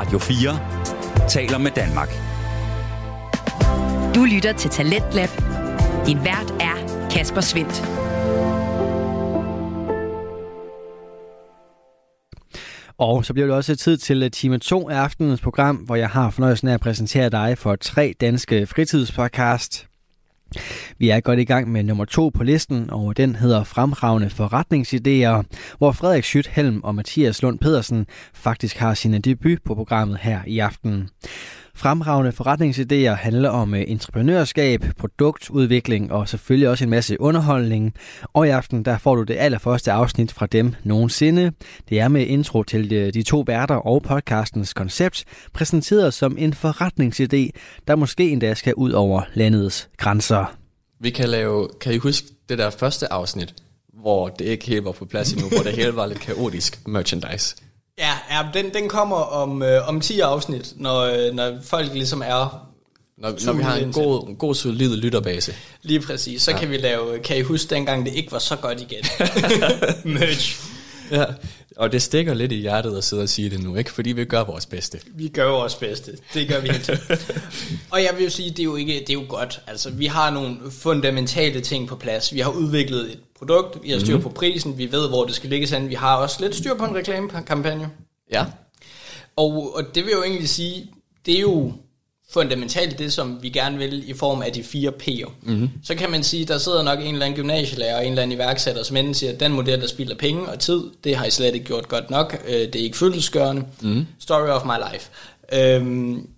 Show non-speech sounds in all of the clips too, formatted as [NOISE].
Radio 4 taler med Danmark. Du lytter til Talentlab. Din vært er Kasper Svendt. Og så bliver det også tid til øh, time 2 af aftenens program, hvor jeg har fornøjelsen af at præsentere dig for tre danske fritidspodcast. Vi er godt i gang med nummer to på listen, og den hedder Fremragende forretningsidéer, hvor Frederik Schüthelm og Mathias Lund Pedersen faktisk har sin debut på programmet her i aften. Fremragende forretningsidéer handler om øh, entreprenørskab, produktudvikling og selvfølgelig også en masse underholdning. Og i aften der får du det allerførste afsnit fra dem nogensinde. Det er med intro til de, de to værter og podcastens koncept, præsenteret som en forretningsidé, der måske endda skal ud over landets grænser. Vi kan lave, kan I huske det der første afsnit, hvor det ikke helt var på plads endnu, hvor det hele var lidt kaotisk merchandise? Ja, ja den, den kommer om, øh, om 10 afsnit, når, øh, når folk ligesom er... Når, når vi har en god, en god solid lytterbase. Lige præcis. Så ja. kan vi lave... Kan I huske dengang, det ikke var så godt igen? [LAUGHS] Merch. Ja, og det stikker lidt i hjertet at sidde og sige det nu, ikke? Fordi vi gør vores bedste. Vi gør vores bedste. Det gør vi helt [LAUGHS] Og jeg vil jo sige, det er jo ikke, det er jo godt. Altså, vi har nogle fundamentale ting på plads. Vi har udviklet et produkt, vi har styr mm-hmm. på prisen, vi ved, hvor det skal ligge hen. Vi har også lidt styr på en reklamekampagne. Ja. Og, og det vil jo egentlig sige, det er jo fundamentalt det, som vi gerne vil i form af de fire P'er. Mm-hmm. Så kan man sige, der sidder nok en eller anden gymnasielærer og en eller anden iværksætter, som enden siger, at den model, der spilder penge og tid, det har I slet ikke gjort godt nok. Øh, det er ikke følelsesgørende. Mm-hmm. Story of my life. Øhm,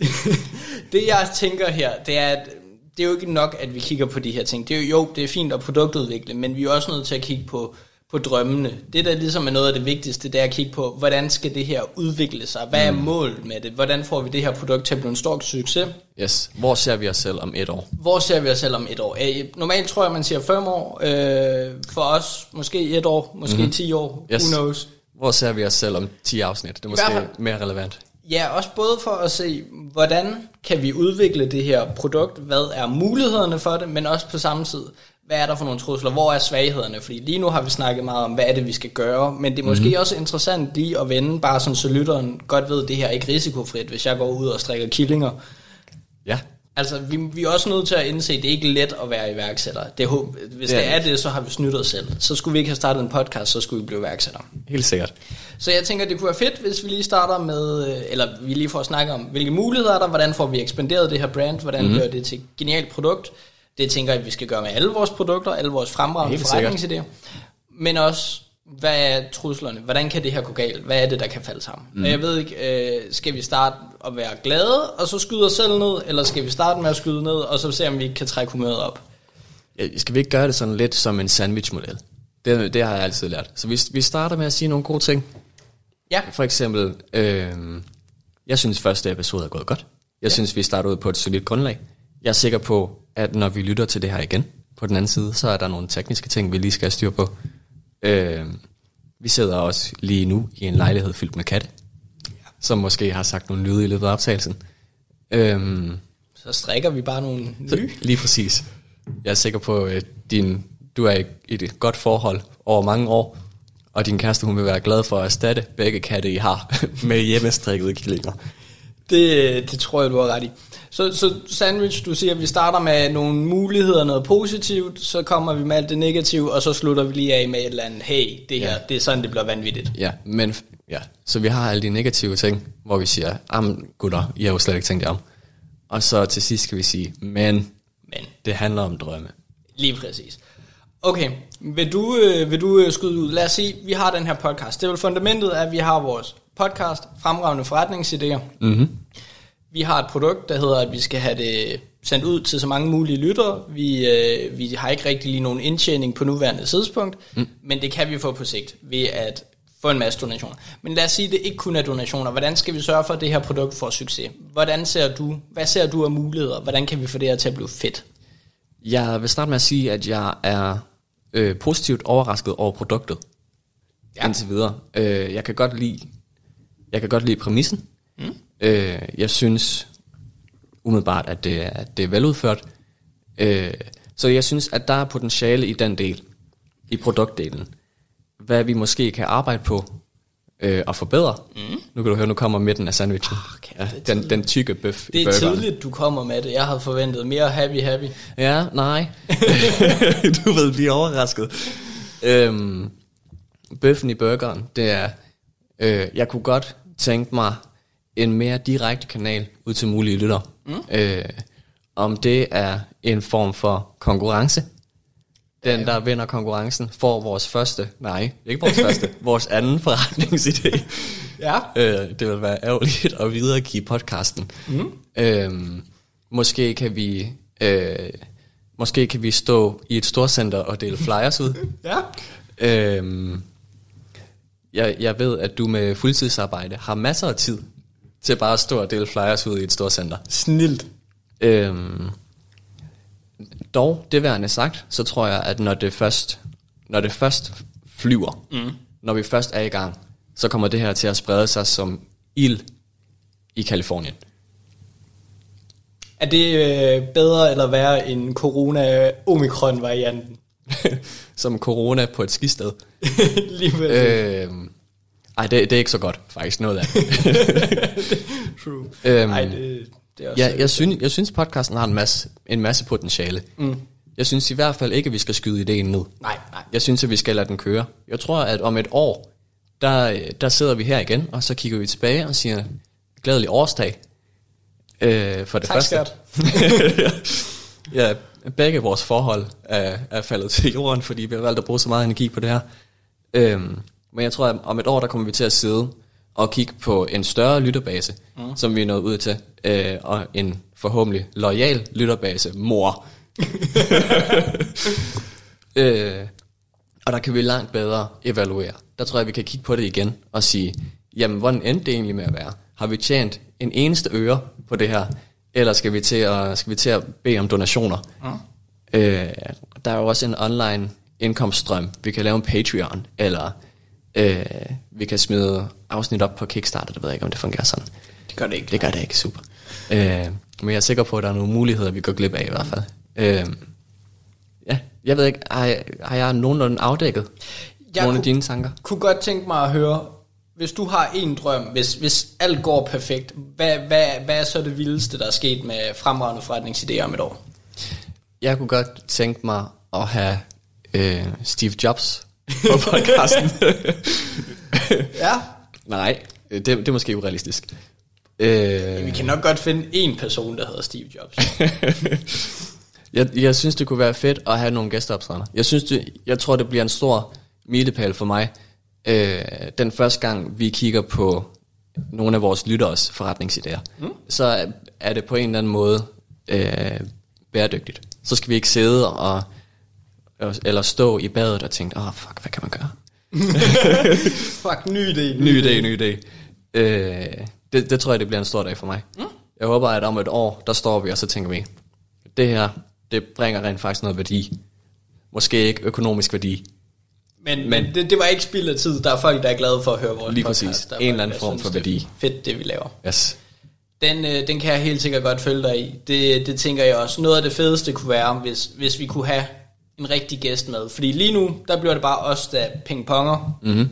[LAUGHS] det jeg tænker her, det er, at det er jo ikke nok, at vi kigger på de her ting. Det er jo, jo, det er fint at produktudvikle, men vi er også nødt til at kigge på på drømmene. Det, der ligesom er noget af det vigtigste, det er at kigge på, hvordan skal det her udvikle sig? Hvad er mm. målet med det? Hvordan får vi det her produkt til at blive en stor succes? Yes. Hvor ser vi os selv om et år? Hvor ser vi os selv om et år? Normalt tror jeg, man siger fem år. Øh, for os måske et år, måske mm-hmm. 10 år. Yes. Who knows? Hvor ser vi os selv om 10 afsnit? Det er måske mere relevant. Ja, også både for at se, hvordan kan vi udvikle det her produkt? Hvad er mulighederne for det? Men også på samme tid, hvad er der for nogle trusler, hvor er svaghederne? Fordi lige nu har vi snakket meget om, hvad er det, vi skal gøre, men det er måske mm-hmm. også interessant lige at vende, bare sådan, så lytteren godt ved, at det her er ikke risikofrit, hvis jeg går ud og strikker killinger. Ja. Altså, vi, vi er også nødt til at indse, at det er ikke let at være iværksætter. Det, hvis det er, det er det, så har vi snydt os selv. Så skulle vi ikke have startet en podcast, så skulle vi blive iværksætter. Helt sikkert. Så jeg tænker, det kunne være fedt, hvis vi lige starter med, øh, eller vi lige får snakket om, hvilke muligheder er der, hvordan får vi ekspanderet det her brand, hvordan mm-hmm. bliver det til et genialt produkt, det tænker jeg, at vi skal gøre med alle vores produkter, alle vores fremragende forretningsidéer. Men også, hvad er truslerne? Hvordan kan det her gå galt? Hvad er det, der kan falde sammen? Mm. Jeg ved ikke, øh, skal vi starte at være glade, og så skyde os selv ned, eller skal vi starte med at skyde ned, og så se, om vi ikke kan trække humøret op? Ja, skal vi ikke gøre det sådan lidt som en sandwich-model? Det, det har jeg altid lært. Så vi, vi starter med at sige nogle gode ting. Ja. For eksempel, øh, jeg synes første episode er gået godt. Jeg ja. synes, vi starter ud på et solidt grundlag. Jeg er sikker på, at når vi lytter til det her igen, på den anden side, så er der nogle tekniske ting, vi lige skal have styr på. Øh, vi sidder også lige nu i en lejlighed fyldt med katte, som måske har sagt nogle lyde i løbet af optagelsen. Øh, så strikker vi bare nogle nye. Så, lige præcis. Jeg er sikker på, at din, du er i et godt forhold over mange år, og din kæreste hun vil være glad for at erstatte begge katte, I har, [LAUGHS] med hjemmestrikkede killinger. Det, det tror jeg, du har ret i. Så, så sandwich, du siger, at vi starter med nogle muligheder, noget positivt, så kommer vi med alt det negative, og så slutter vi lige af med et eller andet, hey, det her, ja. det er sådan, det bliver vanvittigt. Ja, men ja, så vi har alle de negative ting, hvor vi siger, am gutter, I har jo slet ikke tænkt jer om. Og så til sidst skal vi sige, men, men. det handler om drømme. Lige præcis. Okay, vil du, øh, vil du øh, skyde ud? Lad os sige, vi har den her podcast. Det er vel fundamentet, at vi har vores podcast, fremragende forretningsidéer. Mm-hmm. Vi har et produkt, der hedder, at vi skal have det sendt ud til så mange mulige lyttere. Vi, øh, vi har ikke rigtig lige nogen indtjening på nuværende tidspunkt, mm. men det kan vi få på sigt ved at få en masse donationer. Men lad os sige, at det ikke kun er donationer. Hvordan skal vi sørge for, at det her produkt får succes? Hvordan ser du, hvad ser du af muligheder? Hvordan kan vi få det her til at blive fedt? Jeg vil starte med at sige, at jeg er øh, positivt overrasket over produktet. Ja. Indtil videre. Øh, jeg kan godt lide, jeg kan godt lide præmissen. Mm. Øh, jeg synes umiddelbart, at det er, at det er veludført. Øh, så jeg synes, at der er potentiale i den del, i produktdelen. Hvad vi måske kan arbejde på, øh, at forbedre. Mm. Nu kan du høre, nu kommer midten af sandwichen. Okay, ja, det er den, den tykke bøf Det er tidligt, du kommer med det. Jeg havde forventet mere happy happy. Ja, nej. [LAUGHS] du vil blive overrasket. Øhm, bøffen i burgeren, det er... Øh, jeg kunne godt tænke mig en mere direkte kanal ud til mulige lytter. Mm. Øh, om det er en form for konkurrence. Den, der vinder konkurrencen, får vores første... Nej, ikke vores [LAUGHS] første. vores anden forretningsidé. Ja. Øh, det vil være ærgerligt at videregive podcasten. Mm. Øhm, måske kan vi... Øh, måske kan vi stå i et storcenter og dele flyers ud. Ja. øhm, jeg, jeg ved, at du med fuldtidsarbejde har masser af tid til bare at stå og dele flyers ud i et storcenter. Snilt. Øhm, dog, det værende sagt, så tror jeg, at når det først, når det først flyver, mm. når vi først er i gang, så kommer det her til at sprede sig som ild i Kalifornien. Er det øh, bedre eller værre end corona-omikron-varianten? [LAUGHS] som corona på et skisted. [LAUGHS] Lige øh, øhm, ej, det, det er ikke så godt, faktisk, noget af det. [LAUGHS] True. øhm, Ej, det, det er også... Ja, jeg, synes, jeg synes, podcasten har en masse, en masse potentiale. Mm. Jeg synes i hvert fald ikke, at vi skal skyde ideen ned. Nej, nej. Jeg synes, at vi skal lade den køre. Jeg tror, at om et år, der, der sidder vi her igen, og så kigger vi tilbage og siger, glædelig årsdag. Øh, for det Tak, første. skat. [LAUGHS] ja, begge vores forhold er, er faldet til jorden, fordi vi har valgt at bruge så meget energi på det her. Øhm, men jeg tror, at om et år, der kommer vi til at sidde og kigge på en større lytterbase, mm. som vi er nået ud til, øh, og en forhåbentlig lojal lytterbase, mor. [LAUGHS] øh, og der kan vi langt bedre evaluere. Der tror jeg, vi kan kigge på det igen og sige, jamen, hvordan endte det egentlig med at være? Har vi tjent en eneste øre på det her? Eller skal vi til at, skal vi til at bede om donationer? Mm. Øh, der er jo også en online indkomststrøm. Vi kan lave en Patreon, eller øh, vi kan smide afsnit op på Kickstarter. Det ved jeg ikke, om det fungerer sådan. Det gør det ikke. Det gør det ikke, super. Øh, men jeg er sikker på, at der er nogle muligheder, vi går glip af i hvert fald. Øh, ja, jeg ved ikke, har jeg, har jeg nogenlunde afdækket Jeg nogle af kunne- dine tanker? kunne godt tænke mig at høre, hvis du har en drøm, hvis, hvis alt går perfekt, hvad, hvad, hvad er så det vildeste, der er sket med fremragende forretningsidéer om et år? Jeg kunne godt tænke mig at have øh, Steve Jobs [LAUGHS] på podcasten. [LAUGHS] Ja. Nej, det, det er måske urealistisk. Øh, Vi kan nok godt finde en person, der hedder Steve Jobs. [LAUGHS] jeg, jeg synes, det kunne være fedt at have nogle gæsteoptrædener. Jeg, synes, det, jeg tror, det bliver en stor milepæl for mig. Øh, den første gang, vi kigger på nogle af vores lytteres forretningsidéer, mm. så er- er det på en eller anden måde øh, bæredygtigt. Så skal vi ikke sidde og eller stå i badet og tænke, åh oh, fuck, hvad kan man gøre? [LAUGHS] Fuck, ny idé. Ny idé, ny idé. Øh, det, det tror jeg, det bliver en stor dag for mig. Mm. Jeg håber, at om et år, der står vi, og så tænker vi, det her, det bringer rent faktisk noget værdi. Måske ikke økonomisk værdi. Men, men det, det var ikke spild af tid. Der er folk, der er glade for at høre vores Lige podcast. præcis. Der er En eller anden form for værdi. Fedt, det vi laver. Yes. Den, øh, den kan jeg helt sikkert godt følge dig i. Det, det tænker jeg også. Noget af det fedeste kunne være, hvis, hvis vi kunne have en rigtig gæst med. Fordi lige nu, der bliver det bare os, der pingponger. Mm-hmm.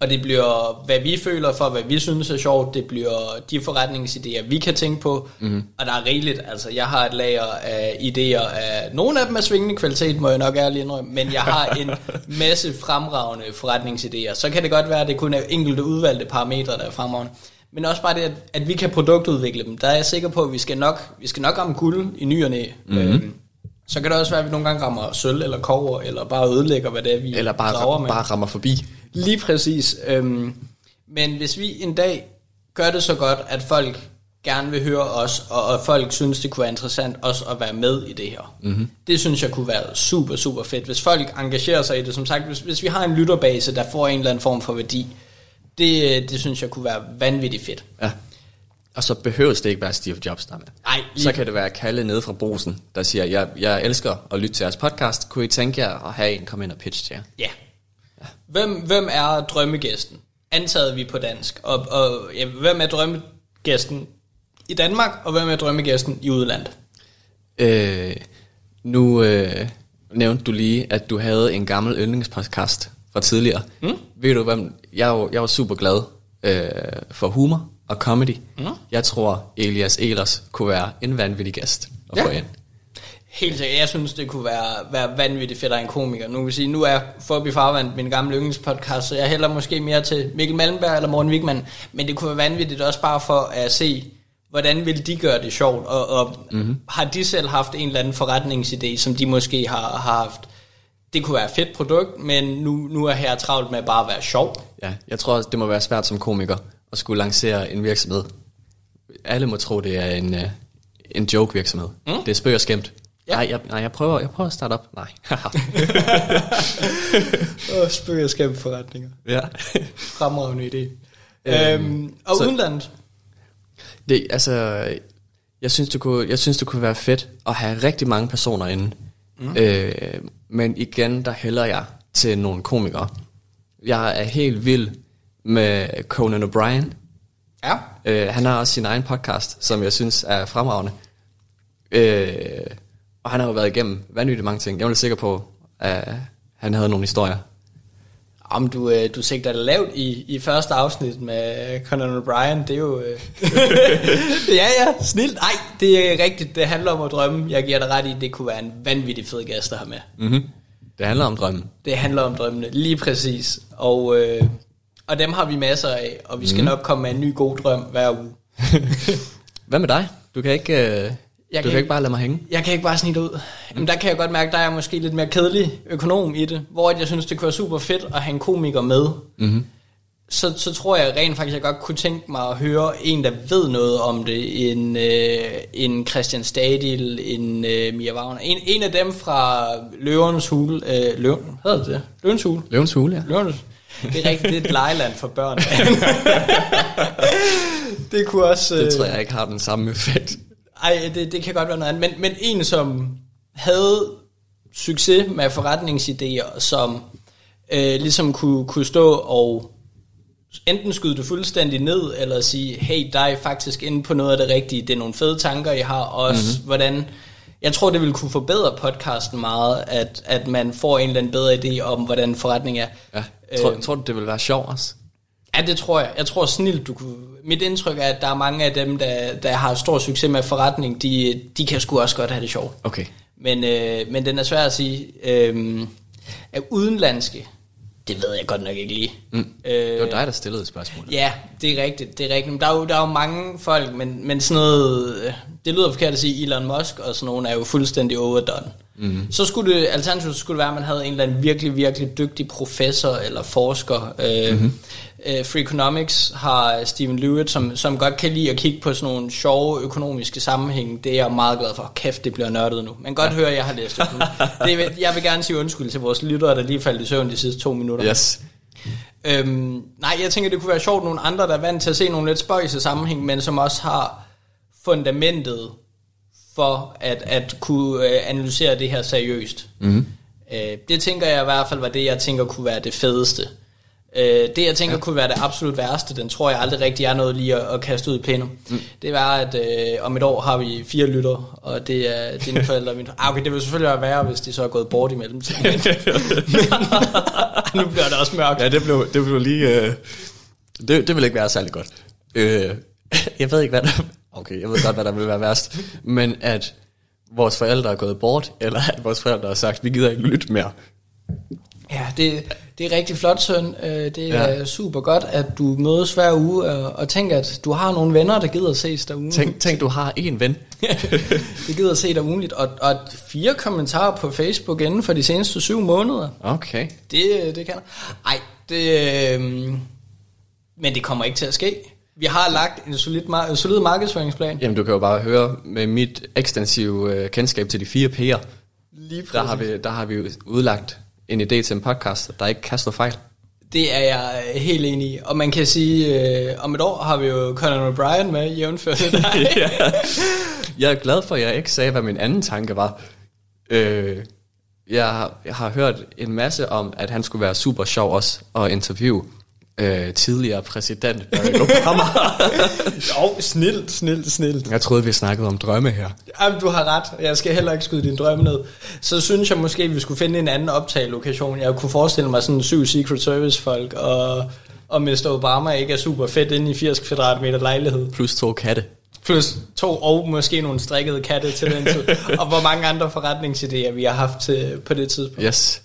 Og det bliver, hvad vi føler for, hvad vi synes er sjovt. Det bliver de forretningsidéer, vi kan tænke på. Mm-hmm. Og der er rigeligt. Altså, jeg har et lager af idéer af... Nogle af dem er svingende kvalitet, må jeg nok ærligt indrømme. Men jeg har en [LAUGHS] masse fremragende forretningsidéer. Så kan det godt være, at det kun er enkelte udvalgte parametre, der er fremragende. Men også bare det, at, at vi kan produktudvikle dem. Der er jeg sikker på, at vi skal nok, vi skal nok ramme guld i ny og næ. Mhm. Mm-hmm. Øhm, så kan det også være, at vi nogle gange rammer sølv eller kover, eller bare ødelægger, hvad det er, vi Eller bare, med. bare rammer forbi. Lige præcis. Øhm, men hvis vi en dag gør det så godt, at folk gerne vil høre os, og, og folk synes, det kunne være interessant også at være med i det her. Mm-hmm. Det synes jeg kunne være super, super fedt. Hvis folk engagerer sig i det, som sagt, hvis, hvis vi har en lytterbase, der får en eller anden form for værdi, det, det synes jeg kunne være vanvittigt fedt. Ja. Og så behøves det ikke være Steve Jobs, der er med. Ej, lige Så kan det være Kalle nede fra Brosen, der siger, jeg, jeg elsker at lytte til jeres podcast. Kunne I tænke jer at have en komme ind og pitch til jer? Ja. Hvem, hvem er drømmegæsten? Antaget vi på dansk. Og, og ja, hvem er drømmegæsten i Danmark, og hvem er drømmegæsten i udlandet? Øh, nu øh, nævnte du lige, at du havde en gammel yndlingspodcast fra tidligere. Mm. Ved du hvem, jeg jeg jo super glad øh, for humor og comedy. Mm. Jeg tror, Elias Elers kunne være en vanvittig gæst at Ja. få ind. Helt sikkert. Jeg synes, det kunne være, være vanvittigt fedt have en komiker. Nu vil sige, nu er Forbi Farvand min gamle yndlingspodcast, så jeg hælder måske mere til Mikkel Malmberg eller Morten Wigman. Men det kunne være vanvittigt også bare for at se, hvordan vil de gøre det sjovt, og, og mm-hmm. har de selv haft en eller anden forretningsidé, som de måske har, har haft. Det kunne være et fedt produkt, men nu, nu er her travlt med bare at være sjov. Ja, jeg tror det må være svært som komiker at skulle lancere en virksomhed. Alle må tro, det er en, øh, en joke-virksomhed. Mm. Det er spøg og skæmt. Ja. Nej, jeg, nej jeg, prøver, jeg prøver at starte op. Nej. [LAUGHS] Åh, spøg og skæmt forretninger. ja. Fremragende idé. [LAUGHS] Øhm, Øhm, og så- udenlandet? Det, altså, jeg synes, det kunne, jeg synes, det kunne være fedt at have rigtig mange personer inde. Mm. Øh, men igen, der hælder jeg til nogle komikere. Jeg er helt vild med Conan O'Brien. Ja. Øh, han har også sin egen podcast, som jeg synes er fremragende. Øh, og han har jo været igennem vanvittigt mange ting. Jeg er sikker på, at han havde nogle historier. Om du, øh, du sigter det lavt i, i første afsnit med Conan O'Brien, det er jo... Øh... [LAUGHS] ja, ja, snilt. Nej, det er rigtigt. Det handler om at drømme. Jeg giver dig ret i, det kunne være en vanvittig fed gæst at have med. Mm-hmm. Det handler om drømmen. Det handler om drømmene, lige præcis. Og, øh, og dem har vi masser af, og vi skal mm. nok komme med en ny god drøm hver uge. [LAUGHS] Hvad med dig? Du kan ikke, øh, du kan kan ikke- bare lade mig hænge. Jeg kan ikke bare snige det ud. Jamen, der kan jeg godt mærke, der er jeg måske lidt mere kedelig økonom i det, hvor jeg synes, det kunne være super fedt at have en komiker med. Mm-hmm. så, så tror jeg rent faktisk, at jeg godt kunne tænke mig at høre en, der ved noget om det. En, øh, en Christian Stadil, en øh, Mia Wagner. En, en af dem fra Løvens Hule. Øh, Løven, hvad hedder det? Løvens Hule. Løvens hule, ja. Løvens. Det er rigtigt, det er et lejeland for børn. [LAUGHS] det kunne også... Det øh, tror jeg ikke har den samme effekt. ej, det, det kan godt være noget andet. Men, men en, som havde succes med forretningsidéer, som øh, ligesom kunne, kunne stå og enten skyde det fuldstændig ned, eller sige, hey, der er faktisk inde på noget af det rigtige. Det er nogle fede tanker, I har. Også mm-hmm. hvordan... Jeg tror, det vil kunne forbedre podcasten meget, at, at man får en eller anden bedre idé om, hvordan forretning er. Ja. Tror, Øhm. tror du, det vil være sjovt også? Ja, det tror jeg. Jeg tror snilt, du kunne... Mit indtryk er, at der er mange af dem, der, der har stor succes med forretning, de, de kan sgu også godt have det sjovt. Okay. Men, øh, men den er svær at sige. Øh, er udenlandske, det ved jeg godt nok ikke lige. Mm. Øh, Det var dig, der stillede et spørgsmål. Ja, det er rigtigt. Det er rigtigt. Men der er jo, der er jo mange folk, men, men sådan noget... øh, Det lyder forkert at sige, Elon Musk og sådan nogen er jo fuldstændig overdone. Mm. Så skulle det, alternativt skulle det være, at man havde en eller anden virkelig, virkelig dygtig professor eller forsker. Øh, mm-hmm. Øh, Freakonomics har Steven Lewitt, som, som godt kan lide at kigge på sådan nogle sjove økonomiske sammenhæng. Det er jeg meget glad for. Kæft, det bliver nørdet nu. Men godt ja. høre, jeg har læst det. [LAUGHS] det. vil- Jeg vil gerne sige undskyld til vores lyttere, der lige faldt i søvn de sidste to minutter. Yes. Øhm, nej, jeg tænker, det kunne være sjovt nogle andre, der er vant til at se nogle lidt spøjse sammenhæng, men som også har fundamentet for at, at kunne øh, analysere det her seriøst. Mm. Øh, det tænker jeg i hvert fald var det, jeg tænker kunne være det fedeste. Øh, det, jeg tænker ja. kunne være det absolut værste, den tror jeg aldrig rigtig er noget lige at, at kaste ud i plenum. Mm. Det var, at øh, om et år har vi fire lytter, og det er dine [LAUGHS] forældre og mine ah, Okay, det vil selvfølgelig være værre, hvis de så er gået bort i mellemtiden. [LAUGHS] [LAUGHS] nu bliver det også mørkt. Ja, det blev, det blev lige... Øh, det, det vil ikke være særlig godt. Øh, jeg ved ikke, hvad der... Okay, jeg ved godt, hvad der vil være værst. Men at vores forældre er gået bort, eller at vores forældre har sagt, vi gider ikke lytte mere. Ja, det, det er rigtig flot, søn. Øh, Det er Ja. super godt, at du mødes hver uge, og, og tænk, at du har nogle venner, der gider at ses derude. Tænk, tænk du har en ven. [LAUGHS] det gider at se dig ugenligt. Og, og fire kommentarer på Facebook inden for de seneste syv måneder. Okay. Det, det kan Ej, det... Øh, men det kommer ikke til at ske. Vi har lagt en solid, mar- solid markedsføringsplan. Jamen, du kan jo bare høre med mit ekstensive øh, kendskab til de fire P'er. Lige Der har, vi, der har vi udlagt en idé til en podcast, der ikke slå fejl. Det er jeg øh, helt enig i. Og man kan sige, øh, om et år har vi jo Conan O'Brien med, jævnført det der. [LAUGHS] ja. Jeg er glad for, at jeg ikke sagde, hvad min anden tanke var. Øh, jeg, har, jeg har hørt en masse om, at han skulle være super sjov også at interviewe. Øh, tidligere præsident Barack Obama. [LAUGHS] Jo, snilt, snilt, snilt. jeg troede, vi snakkede om drømme her. Jamen, du har ret. Jeg skal heller ikke skyde din drømme ned. Så synes jeg måske, vi skulle finde en anden optagelokation. Jeg kunne forestille mig sådan syv Secret Service folk, og, og Mr. Obama ikke er super fedt inde i 80 kvadratmeter lejlighed. Plus to katte. Plus to og måske nogle strikkede katte til den tid. og hvor mange andre forretningsidéer vi har haft til, på det tidspunkt. Yes.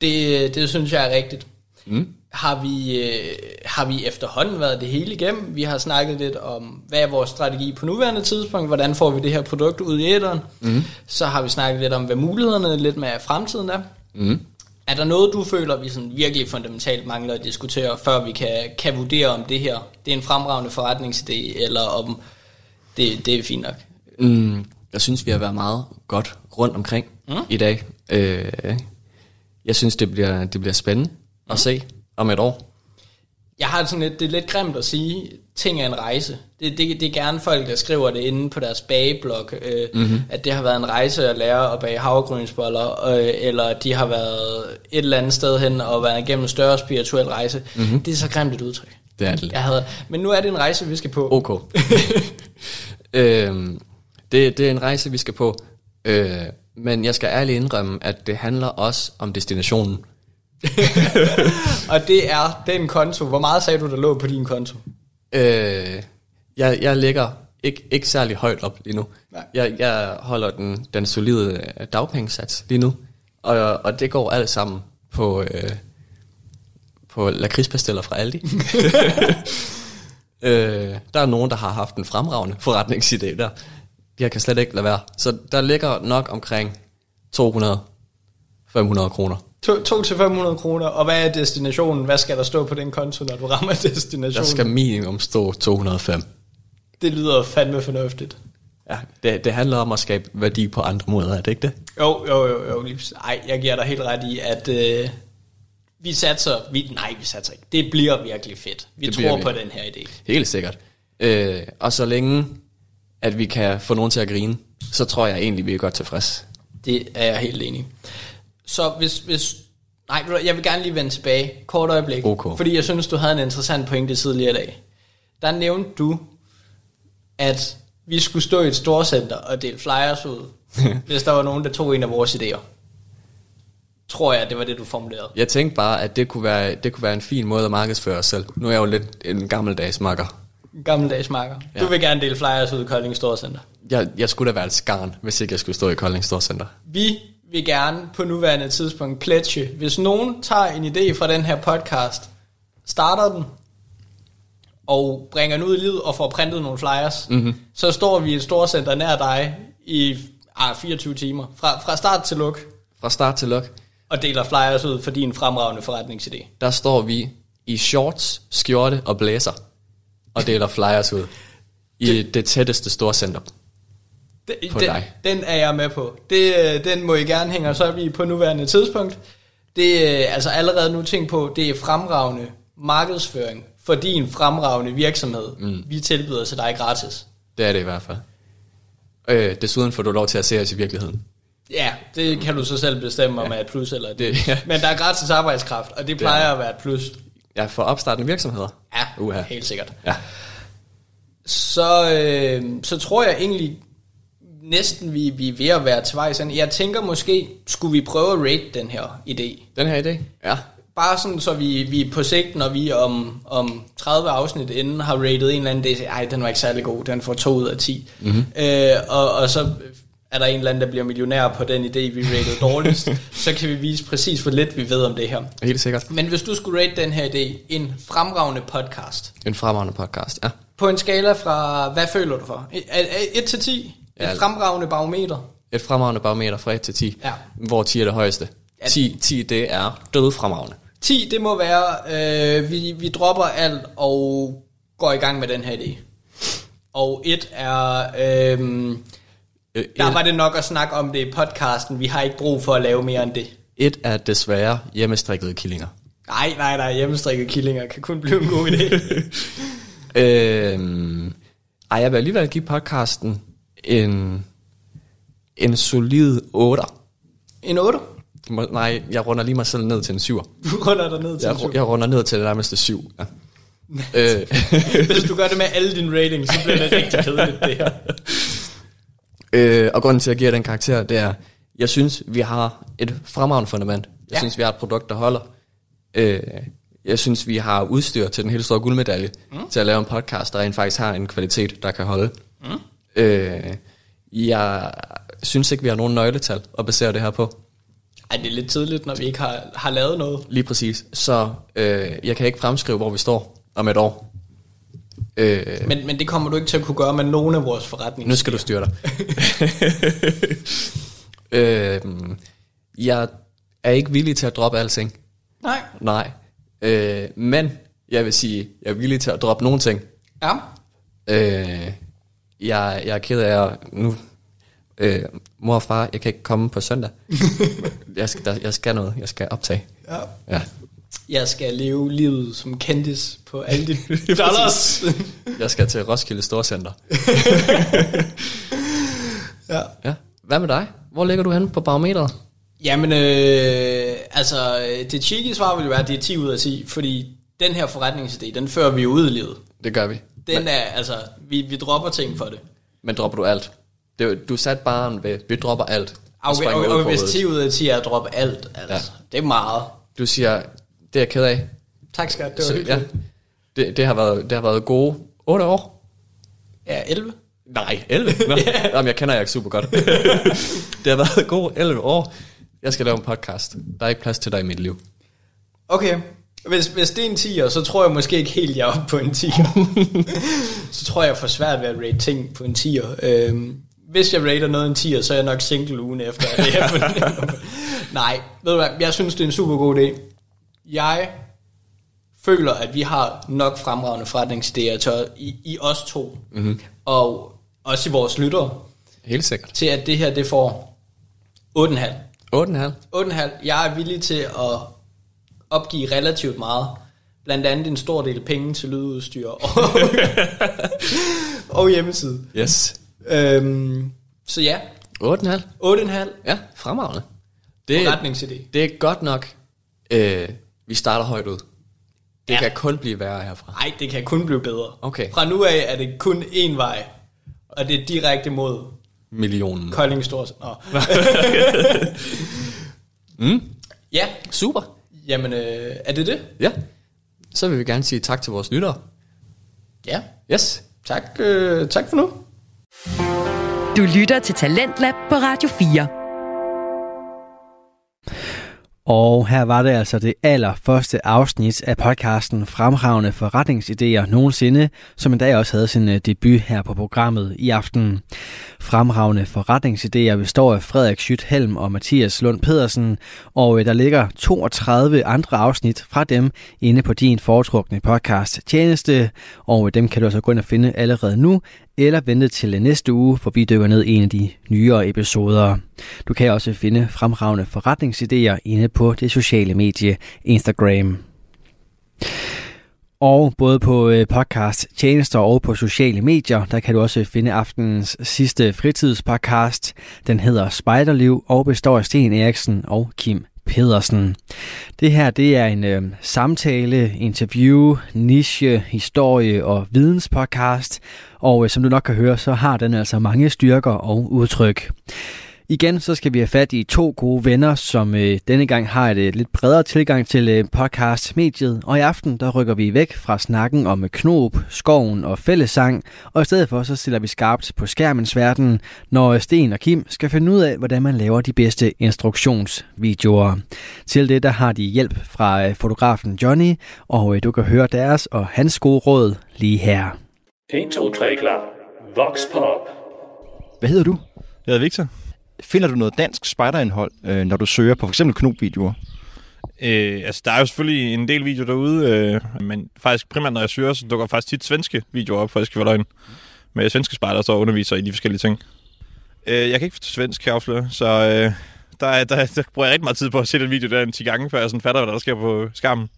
Det, det synes jeg er rigtigt. Mm. Har, vi, øh, har vi efterhånden været det hele igennem? Vi har snakket lidt om, hvad er vores strategi på nuværende tidspunkt? Hvordan får vi det her produkt ud i æderen? Mm. Så har vi snakket lidt om, hvad mulighederne lidt med fremtiden er. Mm. Er der noget, du føler, vi sådan virkelig fundamentalt mangler at diskutere, før vi kan, kan vurdere, om det her det er en fremragende forretningsidé, eller om det, det er fint nok? Mm, jeg synes, vi har været meget godt rundt omkring mm. i dag. Øh, jeg synes, det bliver, det bliver spændende mm. at se om et år. Jeg har sådan lidt, det er lidt grimt at sige, ting er en rejse. Det, det, det er gerne folk, der skriver det inde på deres bageblog, øh, mm-hmm. at det har været en rejse at lære at bage havregrynsboller, øh, eller de har været et eller andet sted hen og været igennem en større spirituel rejse. Mm-hmm. Det er så grimt et udtryk. Det er det. Jeg havde, men nu er det en rejse, vi skal på. Ok. [LAUGHS] øhm, det, det er en rejse, vi skal på. Øh, men jeg skal ærligt indrømme, at det handler også om destinationen. [LAUGHS] og det er den konto. Hvor meget sagde du, der lå på din konto? Øh, jeg, jeg ligger ikke, ikke særlig højt op lige nu. Nej. Jeg, jeg holder den, den solide øh, dagpengesats lige nu. Og, og det går alt sammen på, øh, på lakridspasteller fra Aldi. [LAUGHS] øh, der er nogen, der har haft en fremragende forretningsidé der. Jeg kan slet ikke lade være. Så der ligger nok omkring 200-500 kroner. 2-500 kroner, og hvad er destinationen? Hvad skal der stå på den konto, når du rammer [LAUGHS] destinationen? Der skal minimum stå 205. Det lyder fandme fornuftigt. Ja, det, det handler om at skabe værdi på andre måder, er det ikke det? Jo, jo, jo, jo. Ej, jeg giver dig helt ret i, at øh, vi satser, vi, nej, vi satser ikke. Det bliver virkelig fedt. Vi Det tror vi. på den her idé. Helt sikkert. Øh, og så længe, at vi kan få nogen til at grine, så tror jeg egentlig, vi er godt tilfreds. Det er jeg helt enig. Så hvis, hvis nej, jeg vil gerne lige vende tilbage, kort øjeblik, Ok. fordi jeg synes, du havde en interessant pointe tidligere i dag. Der nævnte du, at vi skulle stå i et storcenter og dele flyers ud, [LAUGHS] hvis der var nogen, der tog en af vores idéer. Tror jeg, det var det, du formulerede. Jeg tænkte bare, at det kunne, være, det kunne være en fin måde at markedsføre os selv. Nu er jeg jo lidt en gammeldags makker. Gammeldags marker. Ja. Du vil gerne dele flyers ud i Kolding Storcenter. Jeg, jeg skulle da være et skarn, hvis ikke jeg skulle stå i Kolding Storcenter. Vi vil gerne på nuværende tidspunkt pledge, hvis nogen tager en idé fra den her podcast, starter den, og bringer den ud i livet og får printet nogle flyers, mm-hmm. så står vi i et storcenter nær dig i ah, 24 timer, fra, fra start til luk, Fra start til luk, og deler flyers ud for din fremragende forretningsidé. der står vi i shorts, skjorte og blæser, og deler flyers ud. I det, det tætteste storcenter. Den, På den, dig. den er jeg med på. Det, øh, den må I gerne hænge os op i på nuværende tidspunkt. Det er altså allerede nu tænkt på, det er fremragende markedsføring for din fremragende virksomhed. Mm. Vi tilbyder til dig gratis. Det er det i hvert fald. Øh, desuden får du lov til at se os i virkeligheden. Ja, det kan du så selv bestemme, om er et plus eller et Det- ja. Men der er gratis arbejdskraft, og det plejer at være et plus. Ja, for opstartende virksomheder. Ja, Uha. helt sikkert. Ja. Så, øh, så tror jeg egentlig næsten, vi, vi er ved at være til ende. Jeg tænker måske, skulle vi prøve at rate den her idé? Den her idé? Ja. Bare sådan, så vi, vi på sigt, når vi om, om 30 afsnit inden har rated en eller anden, det ej, den var ikke særlig god, den får 2 ud af 10. Mm-hmm. Øh, og, og så er der en eller anden, der bliver millionær på den idé, vi rated dårligst, [LAUGHS] så kan vi vise præcis, hvor lidt vi ved om det her. Helt sikkert. Men hvis du skulle rate den her idé, en fremragende podcast, En fremragende podcast, ja. på en skala fra, hvad føler du for? 1 til 10? Ja. Et fremragende barometer? Et fremragende barometer fra 1 til 10. Ja. Hvor 10 er det højeste. Ja. 10, 10 det er døde fremragende. 10, det må være, øh, vi, vi dropper alt og går i gang med den her idé. Og et er, øh, Øh, der var det nok at snakke om det i podcasten. Vi har ikke brug for at lave mere end det. et er desværre hjemmestrikkede killinger. Nej, nej, nej, hjemmestrikket killinger kan kun blive en god idé. [LAUGHS] Øhm, ej, jeg vil alligevel give podcasten en, en solid 8. en 8? Må- Nej, jeg runder lige mig selv ned til en syver. Du runder dig ned til Jeg, en syv. jeg runder ned til det nærmeste syv. Ja. [LAUGHS] øh, Hvis du gør det med alle dine ratings, så bliver det rigtig kedeligt, det her. øh, og grunden til, at jeg giver den karakter, det er, jeg synes, vi har et fremragende fundament. Jeg ja. synes, vi har et produkt, der holder. Øh, jeg synes, vi har udstyr til den helt store guldmedalje, mm. til at lave en podcast, der rent faktisk har en kvalitet, der kan holde. Mm. Øh, jeg synes ikke, vi har nogen nøgletal at basere det her på. Ej, det er lidt tidligt, når vi ikke har, har lavet noget. Lige præcis. Så øh, jeg kan ikke fremskrive, hvor vi står om et år. Øh, Men, men det kommer du ikke til at kunne gøre med nogen af vores forretninger. Nu skal du styre dig. [LAUGHS] øh, jeg er ikke villig til at droppe alting. Nej. Nej. Øh, men jeg vil sige, jeg er villig til at droppe nogle ting. Ja. Øh, jeg, jeg er ked af at nu... Øh, mor og far, jeg kan ikke komme på søndag. [LAUGHS] jeg, skal, der, jeg skal noget. Jeg skal optage. ja. Ja. Jeg skal leve livet som kendis på alle de [LAUGHS] [LAUGHS] dollars. Jeg skal til Roskilde Storcenter. ja. Ja. Hvad med dig? Hvor ligger du henne på barometeret? Jamen, øh, altså, det cheeky svar vil jo være, at det er 10 ud af 10, fordi den her forretningsidé, den fører vi jo ud i livet. Det gør vi. Den er, altså, vi, vi dropper ting for det. Men dropper du alt? Det, du satte bare ved, vi dropper alt. Og, springer og, og, på hvis hovedet. 10 ud af 10 er at droppe alt, altså, ja. det er meget. Du siger, det er jeg ked af. Tak skat, det var Så, hyggeligt. ja, det, det, har været, det har været gode 8 år. Ja, 11. Nej, 11? [LAUGHS] Nå, Jamen, jeg kender jer ikke super godt. [LAUGHS] det har været gode 11 år. Jeg skal lave en podcast. Der er ikke plads til dig i mit liv. Okay, hvis, hvis det er en 10'er, så tror jeg måske ikke helt, jeg er oppe på en 10'er. [LAUGHS] så tror jeg, jeg får svært ved at rate ting på en 10'er. Øhm, hvis jeg rater noget en 10'er, så er jeg nok single ugen efter. det [LAUGHS] er Nej, ved du hvad, jeg synes, det er en super god idé. Jeg føler, at vi har nok fremragende forretningsidéer til i, i os to, mm-hmm. og også i vores lyttere, Helt sikkert. til at det her, det får 8,5. 8,5. 8,5. Jeg er villig til at opgive relativt meget. Blandt andet en stor del penge til lydudstyr og, [LAUGHS] og hjemmeside. Yes. Øhm, så ja, 8,5. 8,5 Ja, fremragende. Det, forretningsidé. det er godt nok. Øh, vi starter højt ud. Det ja. kan kun blive værre herfra. Nej, det kan kun blive bedre. Okay. Fra nu af er det kun én vej, og det er direkte mod Millionen. Kolding Stors. Nå. [LAUGHS] [LAUGHS] Mm. Ja, Super. Jamen øh, er det det? Ja. Så vil vi gerne sige tak til vores lyttere. Ja, Yes. tak, øh, tak for nu. Du lytter til Talentlab på Radio 4. Og her var det altså det allerførste afsnit af podcasten Fremragende forretningsidéer nogensinde, som en dag også havde sin øh, debut her på programmet i aften. Fremragende forretningsidéer består af Frederik Schüthelm og Mathias Lund Pedersen, og øh, der ligger 32 andre afsnit fra dem inde på din foretrukne podcast tjeneste, og øh, dem kan du altså gå ind og finde allerede nu, eller vente til næste uge, for vi dykker ned i en af de nyere episoder. Du kan også finde fremragende forretningsidéer inde på det sociale medie Instagram. Og både på øh, podcast tjenester og på sociale medier, der kan du også finde aftenens sidste fritidspodcast. Den hedder Spejderliv og består af Sten Eriksen og Kim Pedersen. Det her det er en øh, samtale, interview, niche, historie og videnspodcast, og øh, som du nok kan høre, så har den altså mange styrker og udtryk. Igen så skal vi have fat i to gode venner, som øh, denne gang har et øh, lidt bredere tilgang til øh, podcast-mediet. Og i aften der rykker vi væk fra snakken om øh, knop, skoven og fællesang, og i stedet for så stiller vi skarpt på skærmens verden, når øh, Sten og Kim skal finde ud af, hvordan man laver de bedste instruktionsvideoer. Til det der har de hjælp fra øh, fotografen Johnny, og øh, du kan høre deres og hans gode råd lige her. 1, 2, 3, klar. Vox Pop. Hvad hedder du? Jeg hedder Victor. Finder du noget dansk spejderindhold, øh, når du søger på f.eks. knopvideoer? Øh, altså, der er jo selvfølgelig en del videoer derude, øh, men faktisk primært, når jeg søger, så dukker faktisk tit svenske videoer op, for jeg skal være løgn. Med svenske spejder, der underviser i de forskellige ting. Øh, jeg kan ikke forstå svensk, kan jeg afsløre, så øh, der, er- der, der bruger jeg rigtig meget tid på at se den video der en 10 gange, før jeg sådan fatter, hvad der sker på skærmen.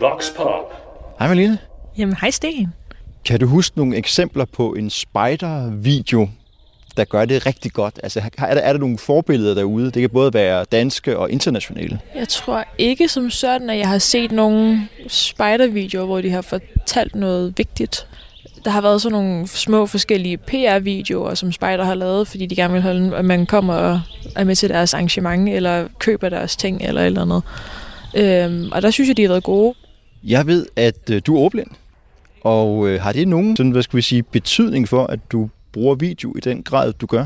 Vox Pop. Hej Malene. Jamen, hej Sten. Kan du huske nogle eksempler på en spejdervideo, der gør det rigtig godt? Altså, er der, er der nogle forbilleder derude? Det kan både være danske og internationale. Jeg tror ikke som sådan, at jeg har set nogle spider-videoer, hvor de har fortalt noget vigtigt. Der har været sådan nogle små forskellige PR-videoer, som Spider har lavet, fordi de gerne vil holde, at man kommer og er med til deres arrangement, eller køber deres ting, eller eller andet. Øhm, og der synes jeg, de har været gode. Jeg ved, at øh, du er ordblind. Og øh, har det nogen sådan, hvad skal vi sige, betydning for, at du bruger video i den grad, du gør?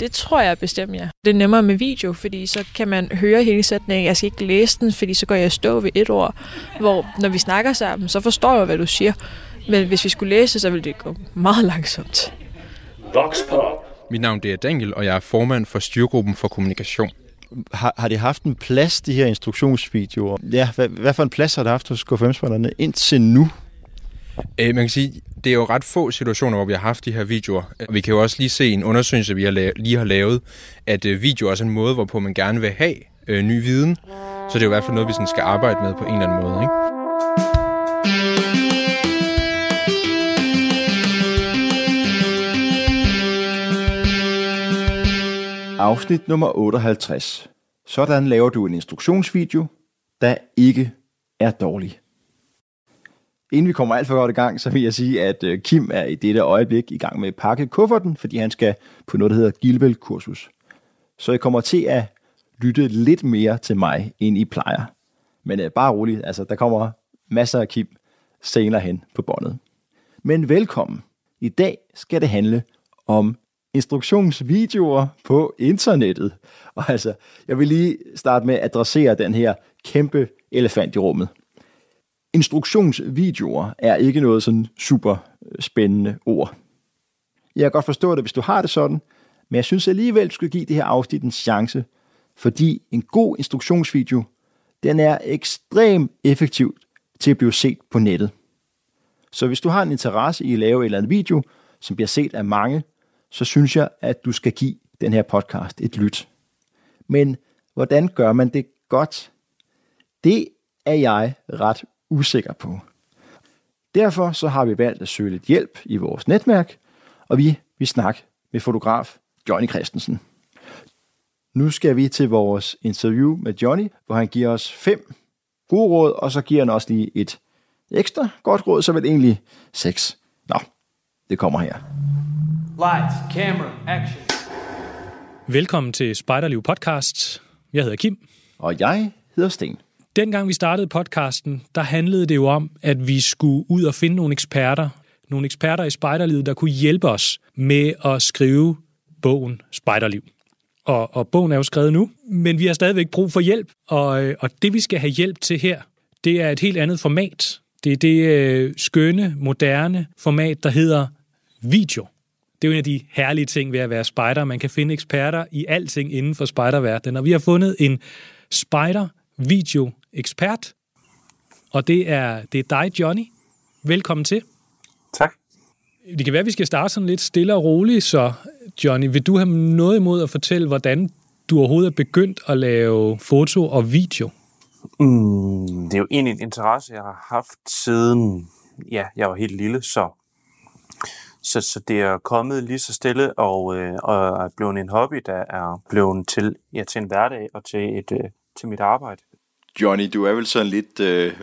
Det tror jeg bestemt, ja. Det er nemmere med video, fordi så kan man høre hele sætningen. Jeg skal ikke læse den, fordi så går jeg stå ved et ord. Hvor når vi snakker sammen, så forstår jeg, hvad du siger. Men hvis vi skulle læse, så ville det gå meget langsomt. Vox Pop. Mit navn det er Daniel, og jeg er formand for Styrgruppen for Kommunikation. Har, har det haft en plads, de her instruktionsvideoer? Ja, hvad, hvad for en plads har det haft hos K5-spillerne indtil nu? Øh, man kan sige, det er jo ret få situationer, hvor vi har haft de her videoer. Vi kan jo også lige se en undersøgelse, vi har la- lige har lavet, at øh, video er også en måde, hvorpå man gerne vil have øh, ny viden. Så det er jo i hvert fald noget, vi sådan skal arbejde med på en eller anden måde. Ikke? Afsnit nummer 58. Sådan laver du en instruktionsvideo, der ikke er dårlig. Inden vi kommer alt for godt i gang, så vil jeg sige, at øh, Kim er i dette øjeblik i gang med at pakke kufferten, fordi han skal på noget, der hedder Gilvel-kursus. Så jeg kommer til at lytte lidt mere til mig, end I plejer. Men øh, bare roligt, altså der kommer masser af Kim senere hen på båndet. Men velkommen. I dag skal det handle om instruktionsvideoer på internettet. Og altså, jeg vil lige starte med at adressere den her kæmpe elefant i rummet. Instruktionsvideoer er ikke noget sådan super spændende ord. Jeg kan godt forstå det, hvis du har det sådan, men jeg synes alligevel, du skal give det her afsnit en chance, fordi en god instruktionsvideo, den er ekstremt effektiv til at blive set på nettet. Så hvis du har en interesse i at lave en eller anden video, som bliver set af mange, så synes jeg, at du skal give den her podcast et lyt. Men hvordan gør man det godt? Det er jeg ret usikker på. Derfor så har vi valgt at søge lidt hjælp i vores netværk, og vi vi snakker med fotograf Johnny Christensen. Nu skal vi til vores interview med Johnny, hvor han giver os fem gode råd, og så giver han også lige et ekstra godt råd, så vel egentlig seks. Nå, det kommer her. Lights, camera, action. Velkommen til Spejderliv Podcast. Jeg hedder Kim. Og jeg hedder Sten. Dengang vi startede podcasten, der handlede det jo om, at vi skulle ud og finde nogle eksperter. Nogle eksperter i spejderlivet, der kunne hjælpe os med at skrive bogen Spejderliv. Og, og bogen er jo skrevet nu, men vi har stadigvæk brug for hjælp. Og, øh, og det, vi skal have hjælp til her, det er et helt andet format. Det er det øh, skønne, moderne format, der hedder video. Det er jo en af de herlige ting ved at være spejder. Man kan finde eksperter i alting inden for spejderverdenen. Og vi har fundet en spejder video ekspert, og det er, det er dig, Johnny. Velkommen til. Tak. Det kan være, at vi skal starte sådan lidt stille og roligt, så Johnny, vil du have noget imod at fortælle, hvordan du overhovedet er begyndt at lave foto og video? Mm, det er jo egentlig en interesse, jeg har haft siden ja, jeg var helt lille, så, så, så det er kommet lige så stille og, øh, og er blevet en hobby, der er blevet til, ja, til en hverdag og til, et, øh, til mit arbejde. Johnny, du er vel sådan lidt øh,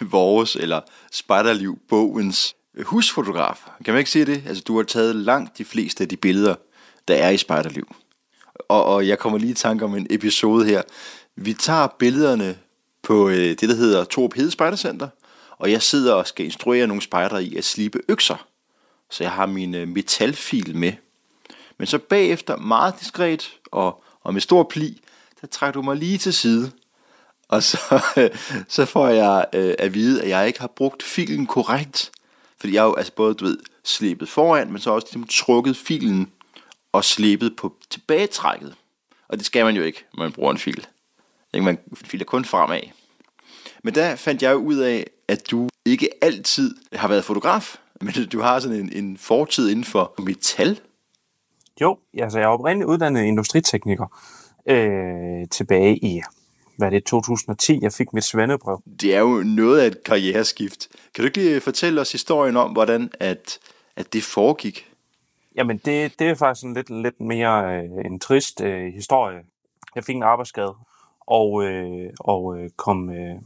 [LAUGHS] vores, eller Spejderliv bogens øh, husfotograf. Kan man ikke sige det? Altså, du har taget langt de fleste af de billeder, der er i Spejderliv. Og, og jeg kommer lige i tanke om en episode her. Vi tager billederne på øh, det, der hedder Torp Hede Spejdercenter, og jeg sidder og skal instruere nogle spejder i at slibe økser. Så jeg har min øh, metalfil med. Men så bagefter, meget diskret og, og med stor pli, der trækker du mig lige til side. Og så, [LAUGHS] så får jeg øh, at vide, at jeg ikke har brugt filen korrekt. Fordi jeg har jo altså både, du ved, slæbet foran, men så også ligesom trukket filen og slæbet på tilbagetrækket. Og det skal man jo ikke, når man bruger en fil. Ikke? Man filer kun fremad. Men der fandt jeg jo ud af, at du ikke altid har været fotograf, men du har sådan en, en fortid inden for metal. Jo, altså jeg er oprindeligt uddannet industritekniker øh, tilbage i hvad er det, 2010, jeg fik mit svendebrev. Det er jo noget af et karriereskift. Kan du ikke lige fortælle os historien om, hvordan at, at det foregik? Jamen, det, det er faktisk en lidt, lidt mere øh, en trist øh, historie. Jeg fik en arbejdsskade, og, øh, og øh, kom, øh,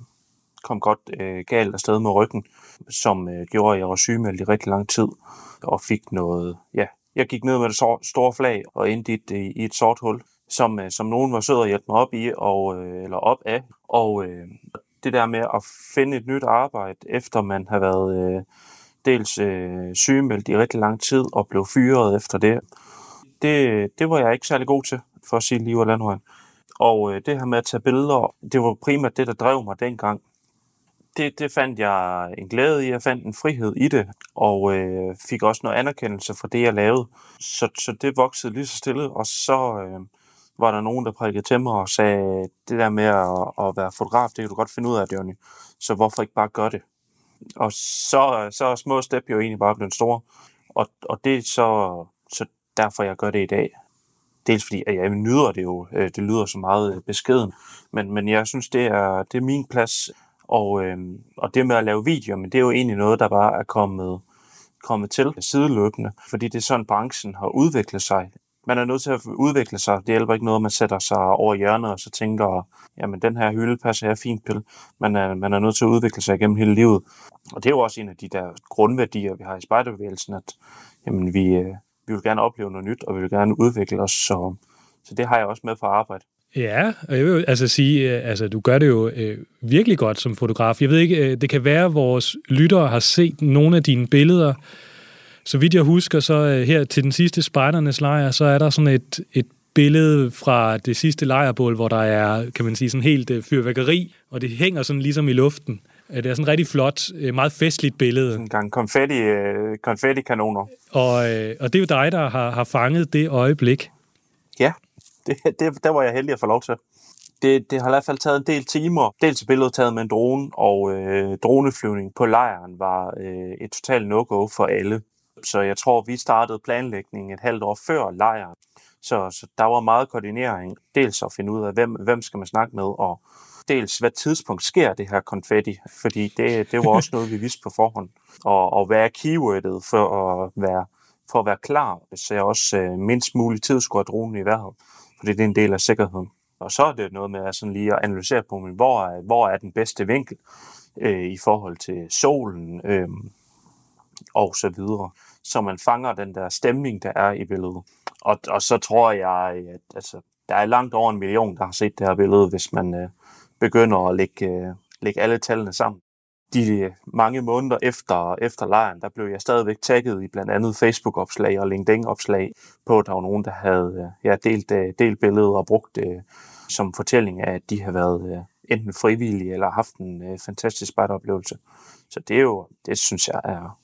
kom godt øh, galt afsted med ryggen, som øh, gjorde, at jeg var sygemeldt i rigtig lang tid, og fik noget, ja, jeg gik ned med det store flag og endte i et, i et sort hul, som, øh, som nogen var sød at hjælpe mig op i, og, øh, eller op af, og øh, det der med at finde et nyt arbejde, efter man har været øh, dels øh, sygemeldt i rigtig lang tid og blev fyret efter det, det, det var jeg ikke særlig god til, for at sige liv og landhøjen. Og øh, det her med at tage billeder, det var primært det, der drev mig dengang. Det, det fandt jeg en glæde i, jeg fandt en frihed i det, og øh, fik også noget anerkendelse for det, jeg lavede. Så, så det voksede lige så stille, og så øh, var der nogen, der prikkede til mig og sagde, det der med at, at være fotograf, det kan du godt finde ud af, Johnny. Så hvorfor ikke bare gøre det? Og så, så er små step jo egentlig bare blevet store. Og, og det er så, så derfor, jeg gør det i dag. Dels fordi, at jeg nyder det jo. Øh, det lyder så meget øh, beskeden. Men, men jeg synes, det er, det er min plads. Og, øh, og det med at lave videoer, men det er jo egentlig noget, der bare er kommet, kommet til sideløbende. Fordi det er sådan, branchen har udviklet sig man er nødt til at udvikle sig. Det hjælper ikke noget, at man sætter sig over hjørnet og så tænker, jamen den her hylde passer jeg fint til. Man er, man er nødt til at udvikle sig gennem hele livet. Og det er jo også en af de der grundværdier, vi har i spejderbevægelsen, at jamen, vi, øh, vi vil gerne opleve noget nyt, og vi vil gerne udvikle os. Så, så det har jeg også med for arbejde. Ja, og jeg vil altså sige, øh, altså du gør det jo øh, virkelig godt som fotograf. Jeg ved ikke, øh, det kan være, at vores lyttere har set nogle af dine billeder, så vidt jeg husker, så øh, her til den sidste spejdernes lejr, så er der sådan et, et billede fra det sidste lejrbål, hvor der er, kan man sige, sådan helt øh, fyrværkeri, og det hænger sådan ligesom i luften. Øh, det er sådan et rigtig flot, meget festligt billede. En gang konfetti, konfetti-kanoner. Og, og det er jo dig, der har, har fanget det øjeblik. Ja, det, det, der var jeg heldig at få lov til. Det, det har i hvert fald taget en del timer. Dels billedet taget med en drone, og øh, droneflyvning på lejren var øh, et totalt no-go for alle. Så jeg tror, vi startede planlægningen et halvt år før lejren. Så, så der var meget koordinering. Dels at finde ud af, hvem, hvem skal man snakke med, og dels hvad tidspunkt sker det her konfetti, fordi det, det var også noget, vi vidste på forhånd. Og, og hvad er keywordet for at være, for at være klar, så jeg også øh, mindst mulig tid skulle have dronen i vejret, fordi det er en del af sikkerheden. Og så er det noget med at, sådan lige at analysere på, hvor er, hvor er den bedste vinkel øh, i forhold til solen, øh, og så videre. Så man fanger den der stemning, der er i billedet. Og, og så tror jeg, at altså, der er langt over en million, der har set det her billede, hvis man øh, begynder at lægge, øh, lægge alle tallene sammen. De mange måneder efter, efter lejren, der blev jeg stadigvæk tagget i blandt andet Facebook-opslag og LinkedIn-opslag på, at der var nogen, der havde øh, ja, delt, øh, delt billedet og brugt det som fortælling af, at de har været øh, enten frivillige eller haft en øh, fantastisk spejderoplevelse. Så det er jo, det synes jeg er,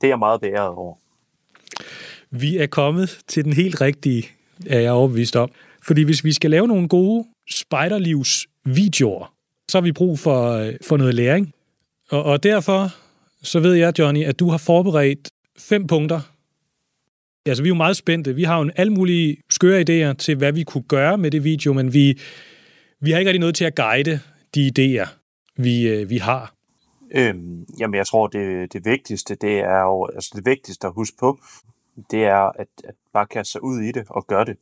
det er jeg meget beæret over. Vi er kommet til den helt rigtige, er jeg overbevist om. Fordi hvis vi skal lave nogle gode spejderlivsvideoer, så har vi brug for, øh, for noget læring. Og, og derfor så ved jeg, Johnny, at du har forberedt fem punkter. Altså, vi er jo meget spændte. Vi har jo alle mulige skøre idéer til, hvad vi kunne gøre med det video, men vi, vi har ikke rigtig noget til at guide de idéer, vi, øh, vi har. Øhm, jamen, jeg tror, det, det vigtigste, det er jo, altså det vigtigste at huske på, det er at, at bare kaste sig ud i det og gøre det.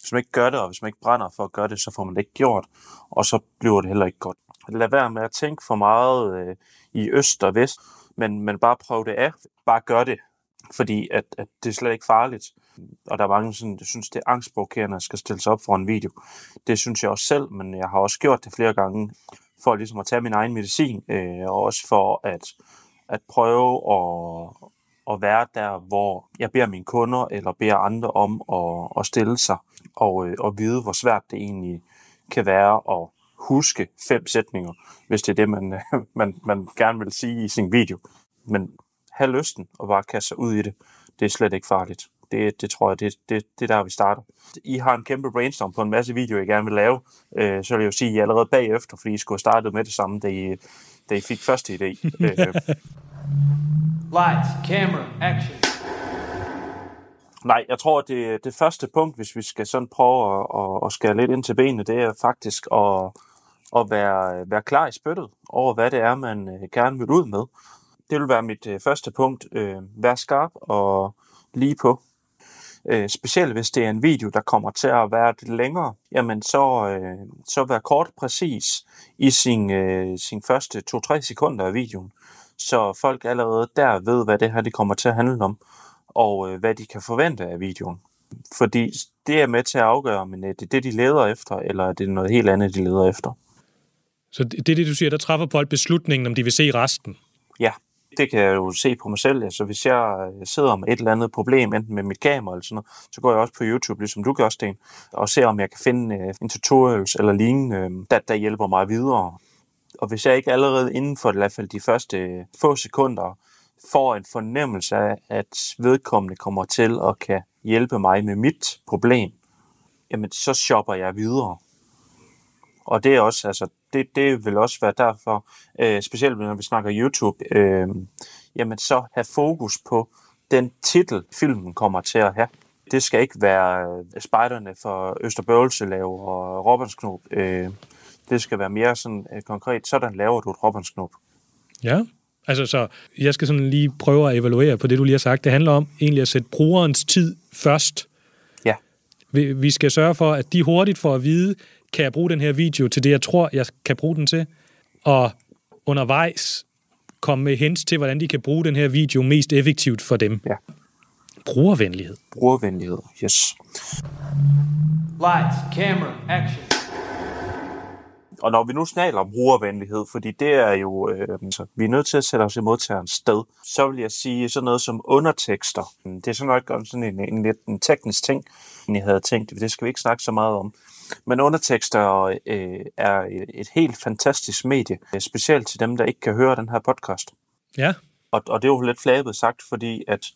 Hvis man ikke gør det, og hvis man ikke brænder for at gøre det, så får man det ikke gjort, og så bliver det heller ikke godt. Lad være med at tænke for meget øh, i øst og vest, men, men bare prøv det af. Bare gør det, fordi at, at det er slet ikke farligt. Og der er mange, sådan, der synes, det er angstprovokerende at skal stille sig op for en video. Det synes jeg også selv, men jeg har også gjort det flere gange for ligesom at tage min egen medicin, øh, og også for at, at prøve at, at være der, hvor jeg beder mine kunder eller beder andre om at, at stille sig og, øh, og vide, hvor svært det egentlig kan være at huske fem sætninger, hvis det er det, man, øh, [LAUGHS] man, man gerne vil sige i sin video. Men have lysten og bare kaste sig ud i det. Det er slet ikke farligt. Det, det tror jeg, det, det, det er der, vi starter. I har en kæmpe brainstorm på en masse videoer, I gerne vil lave. Øh, så vil jeg jo sige, at I allerede bagefter, fordi I skulle have startet med det samme, da I, da I fik første idé. øh. [LAUGHS] Lights, camera, action. Nej, jeg tror, at det, det første punkt, hvis vi skal sådan prøve at, at, at skære lidt ind til benet, det er faktisk at, at være, være klar i spyttet over, hvad det er, man øh, gerne vil ud med. Det vil være mit øh, første punkt. Øh, vær skarp og lige på. Øh, specielt hvis det er en video, der kommer til at være lidt længere, jamen så, øh, så vær kort præcis i sin, øh, sin første 2-3 sekunder af videoen, så folk allerede der ved, hvad det her det kommer til at handle om, og øh, hvad de kan forvente af videoen. Fordi det er med til at afgøre, om det er det, de leder efter, eller er det noget helt andet, de leder efter. Så det er det, du siger, der træffer folk beslutningen, om de vil se resten? Ja, det kan jeg jo se på mig selv. Altså, hvis jeg øh, sidder med et eller andet problem, enten med mit kamera eller sådan noget, så går jeg også på YouTube, ligesom du gør, Sten, og ser, om jeg kan finde øh, en tutorials eller lignende, øh, der, der hjælper mig videre. Og hvis jeg ikke allerede inden for i hvert fald de første øh, få sekunder får en fornemmelse af, at vedkommende kommer til at kan hjælpe mig med mit problem, jamen så shopper jeg videre. Og det er også, altså, det, det vil også være derfor, øh, specielt når vi snakker YouTube, øh, jamen så have fokus på den titel, filmen kommer til at have. Det skal ikke være spejderne for Østerbøvelselev og Robbensknop. Øh, det skal være mere sådan øh, konkret. Sådan laver du et Robbensknop. Ja, altså så jeg skal sådan lige prøve at evaluere på det, du lige har sagt. Det handler om egentlig at sætte brugerens tid først. Ja. Vi, vi skal sørge for, at de hurtigt får at vide, kan jeg bruge den her video til det, jeg tror, jeg kan bruge den til? Og undervejs komme med hints til, hvordan de kan bruge den her video mest effektivt for dem. Ja. Brugervenlighed. Brugervenlighed, yes. Lights, camera, action. Og når vi nu snakker om brugervenlighed, fordi det er jo, øh, så vi er nødt til at sætte os i modtagerens sted, så vil jeg sige sådan noget som undertekster. Det er sådan nok sådan en, en lidt en teknisk ting, jeg havde tænkt, det skal vi ikke snakke så meget om. Men undertekster øh, er et helt fantastisk medie, specielt til dem, der ikke kan høre den her podcast. Ja. Og, og det er jo lidt flabet sagt, fordi at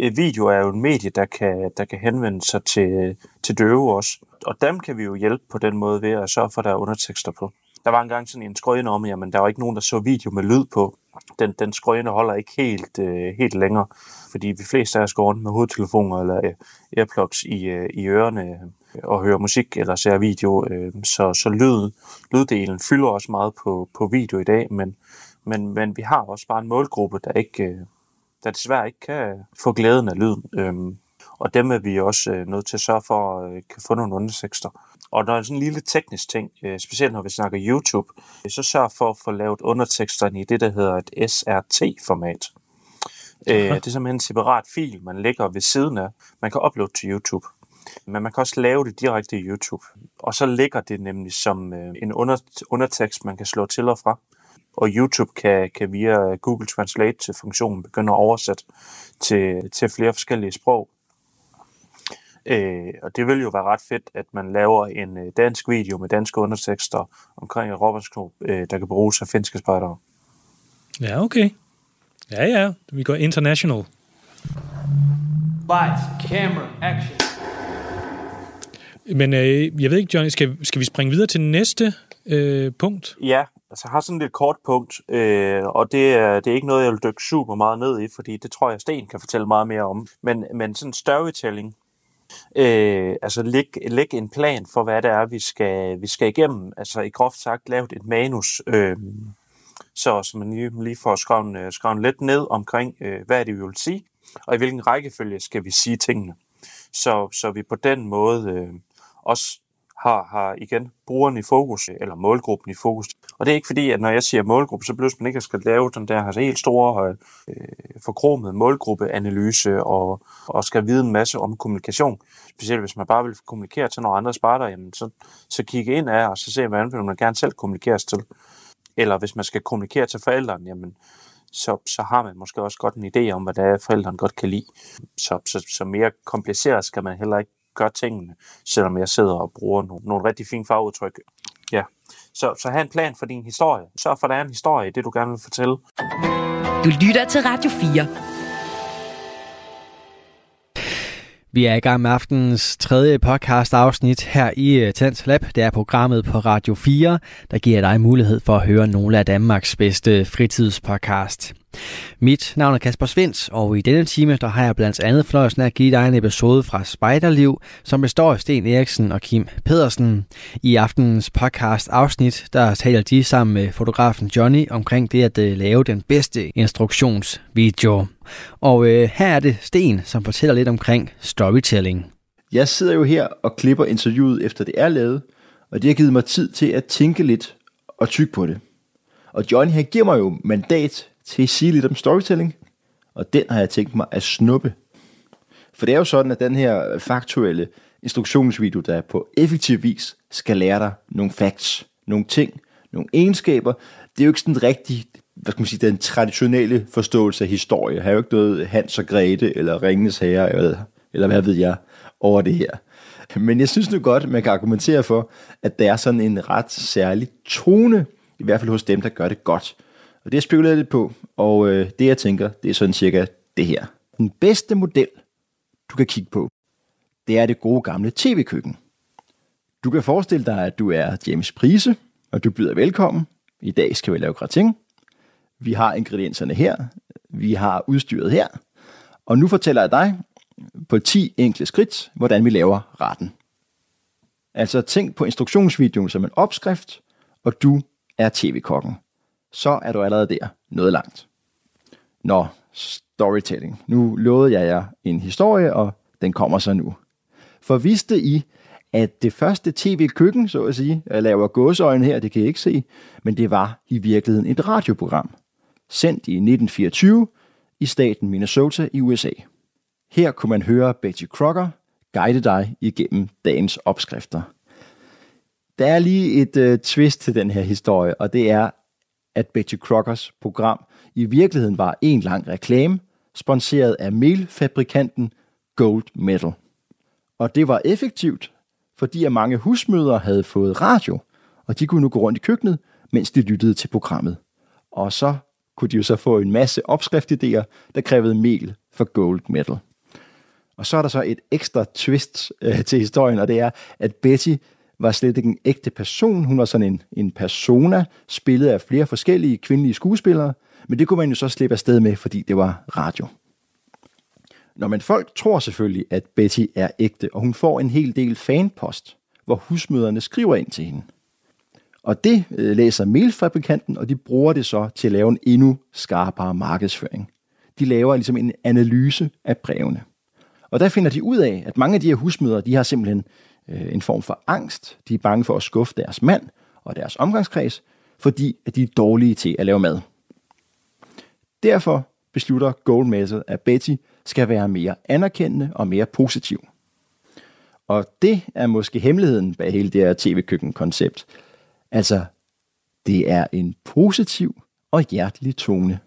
Øh, video er jo en medie, der kan, der kan henvende sig til, til døve også. Og dem kan vi jo hjælpe på den måde ved at sørge for, at der er undertekster på. Der var engang sådan en skrøne om, at der var ikke nogen, der så video med lyd på. Den, den skrøne holder ikke helt, øh, helt længere, fordi vi fleste af os går rundt med hovedtelefoner eller øh, earplugs i, øh, i ørerne øh, og hører musik eller ser video. Øh, så så lyd, lyddelen fylder også meget på, på video i dag, men, men, men vi har også bare en målgruppe, der ikke... Øh, der desværre ikke kan få glæden af lyden. Øhm, og dem er vi også øh, nødt til at sørge for at øh, kan få nogle undertekster. Og når er sådan en lille teknisk ting, øh, specielt når vi snakker YouTube, øh, så sørg for at få lavet underteksterne i det, der hedder et SRT-format. Øh, det er simpelthen en separat fil, man lægger ved siden af. Man kan uploade til YouTube, men man kan også lave det direkte i YouTube. Og så ligger det nemlig som øh, en under, undertekst, man kan slå til og fra og YouTube kan, kan via Google Translate-funktionen begynde at oversætte til, til flere forskellige sprog. Øh, og det vil jo være ret fedt, at man laver en øh, dansk video med danske undertekster omkring et robotsknop, øh, der kan bruges af finske spejdere. Ja, okay. Ja, ja. Vi går international. Lights, camera, action. Men øh, jeg ved ikke, Johnny, skal, skal vi springe videre til næste øh, punkt? Ja, altså jeg har sådan et lidt kort punkt, øh, og det er, det er ikke noget, jeg vil dykke super meget ned i, fordi det tror jeg, Sten kan fortælle meget mere om. Men, men sådan storytelling, øh, altså læg, læg en plan for, hvad det er, vi skal, vi skal igennem. Altså i groft sagt, lavet et manus, øh, så, så man lige, lige får skrevet, øh, skrevet lidt ned omkring, øh, hvad er det, vi vil sige, og i hvilken rækkefølge skal vi sige tingene. Så, så vi på den måde øh, også har, har igen brugeren i fokus, eller målgruppen i fokus. Og det er ikke fordi, at når jeg siger målgruppe, så bliver man ikke skal lave den der altså helt store, øh, forkromede målgruppeanalyse og, og skal vide en masse om kommunikation. Specielt hvis man bare vil kommunikere til nogle andre sparter, jamen så, så kigge ind af og så se, hvordan vil man gerne selv kommunikeres til. Eller hvis man skal kommunikere til forældrene, jamen så, så har man måske også godt en idé om, hvad det er, forældrene godt kan lide. Så, så, så mere kompliceret skal man heller ikke gør tingene, selvom jeg sidder og bruger nogle, nogle rigtig fine fagudtryk. Ja. Så, så have en plan for din historie. Sørg for, at der er en historie i det, du gerne vil fortælle. Du lytter til Radio 4. Vi er i gang med aftenens tredje podcast afsnit her i øh, Tens Lab. Det er programmet på Radio 4, der giver dig mulighed for at høre nogle af Danmarks bedste fritidspodcast. Mit navn er Kasper Svens, og i denne time der har jeg blandt andet fornøjelsen af at give dig en episode fra Spejderliv, som består af Sten Eriksen og Kim Pedersen. I aftenens podcast afsnit, der taler de sammen med fotografen Johnny omkring det at øh, lave den bedste instruktionsvideo. Og øh, her er det Sten, som fortæller lidt omkring storytelling. Jeg sidder jo her og klipper interviewet efter det er lavet, og det har givet mig tid til at tænke lidt og tykke på det. Og Johnny her giver mig jo mandat til at sige lidt om storytelling, og den har jeg tænkt mig at snuppe. For det er jo sådan, at den her faktuelle instruktionsvideo, der på effektiv vis skal lære dig nogle facts, nogle ting, nogle egenskaber, det er jo ikke sådan rigtig, hvad skal man sige, den traditionelle forståelse af historie. Jeg har jo ikke noget Hans og Grete, eller Ringenes Herre, eller, eller hvad ved jeg, over det her. Men jeg synes nu godt, man kan argumentere for, at der er sådan en ret særlig tone, i hvert fald hos dem, der gør det godt. Og det jeg spekulerer lidt på, og øh, det jeg tænker, det er sådan cirka det her. Den bedste model, du kan kigge på, det er det gode gamle tv-køkken. Du kan forestille dig, at du er James Prise, og du byder velkommen. I dag skal vi lave gratin. Vi har ingredienserne her. Vi har udstyret her. Og nu fortæller jeg dig på 10 enkle skridt, hvordan vi laver retten. Altså tænk på instruktionsvideoen som en opskrift, og du er tv-kokken. Så er du allerede der noget langt. Nå, storytelling. Nu lovede jeg jer en historie, og den kommer så nu. For vidste I, at det første tv-køkken, så at sige, jeg laver gåseøjne her, det kan I ikke se, men det var i virkeligheden et radioprogram, sendt i 1924 i staten Minnesota i USA. Her kunne man høre Betty Crocker guide dig igennem dagens opskrifter. Der er lige et øh, twist til den her historie, og det er, at Betty Crockers program i virkeligheden var en lang reklame, sponsoreret af melfabrikanten Gold Metal. Og det var effektivt, fordi at mange husmødre havde fået radio, og de kunne nu gå rundt i køkkenet, mens de lyttede til programmet. Og så kunne de jo så få en masse opskriftidéer, der krævede mel for gold metal. Og så er der så et ekstra twist øh, til historien, og det er, at Betty var slet ikke en ægte person. Hun var sådan en, en persona, spillet af flere forskellige kvindelige skuespillere, men det kunne man jo så slippe afsted med, fordi det var radio. Når men folk tror selvfølgelig, at Betty er ægte, og hun får en hel del fanpost, hvor husmøderne skriver ind til hende. Og det øh, læser mailfabrikanten, og de bruger det så til at lave en endnu skarpere markedsføring. De laver ligesom en analyse af brevene. Og der finder de ud af, at mange af de her husmødre, de har simpelthen øh, en form for angst. De er bange for at skuffe deres mand og deres omgangskreds, fordi at de er dårlige til at lave mad. Derfor beslutter Goldmesser, at Betty skal være mere anerkendende og mere positiv. Og det er måske hemmeligheden bag hele det her tv-køkken-koncept. Altså, det er en positiv og hjertelig tone.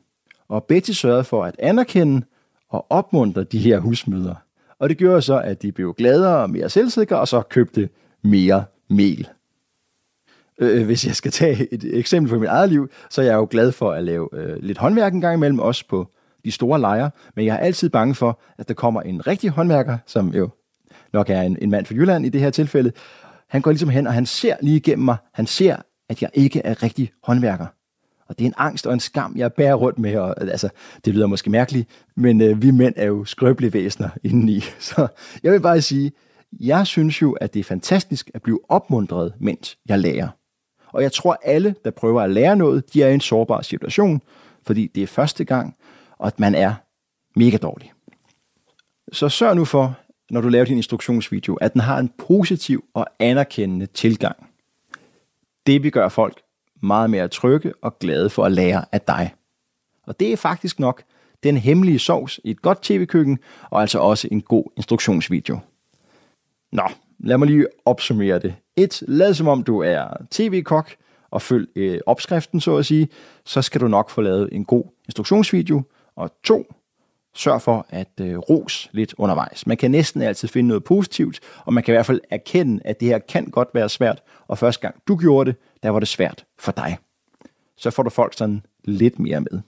Og Betty sørger for at anerkende og opmuntre de her husmøder. Og det gjorde så, at de blev gladere og mere selvsikre, og så købte mere mel. Øh, øh, hvis jeg skal tage et eksempel fra mit eget liv, så er jeg jo glad for at lave øh, lidt håndværk en gang imellem, også på de store lejre. Men jeg er altid bange for, at der kommer en rigtig håndværker, som jo nok er en, en mand fra Jylland i det her tilfælde. Han går ligesom hen, og han ser lige igennem mig. Han ser, at jeg ikke er rigtig håndværker. Og det er en angst og en skam, jeg bærer rundt med. Og, altså, det lyder måske mærkeligt, men øh, vi mænd er jo skrøbelige væsener indeni. [LAUGHS] Så jeg vil bare sige, jeg synes jo, at det er fantastisk at blive opmuntret, mens jeg lærer. Og jeg tror, alle, der prøver at lære noget, de er i en sårbar situation, fordi det er første gang, og at man er mega dårlig. Så sørg nu for, når du laver din instruktionsvideo, at den har en positiv og anerkendende tilgang. Det vi gør folk meget mere trygge og glade for at lære af dig. Og det er faktisk nok den hemmelige sovs i et godt tv-køkken, og altså også en god instruktionsvideo. Nå, lad mig lige opsummere det. 1. Lad som om du er tv-kok, og følg øh, opskriften, så at sige, så skal du nok få lavet en god instruktionsvideo. Og 2. Sørg for at øh, ros lidt undervejs. Man kan næsten altid finde noget positivt, og man kan i hvert fald erkende, at det her kan godt være svært, og første gang du gjorde det, der var det svært for dig. Så får du folk sådan lidt mere med.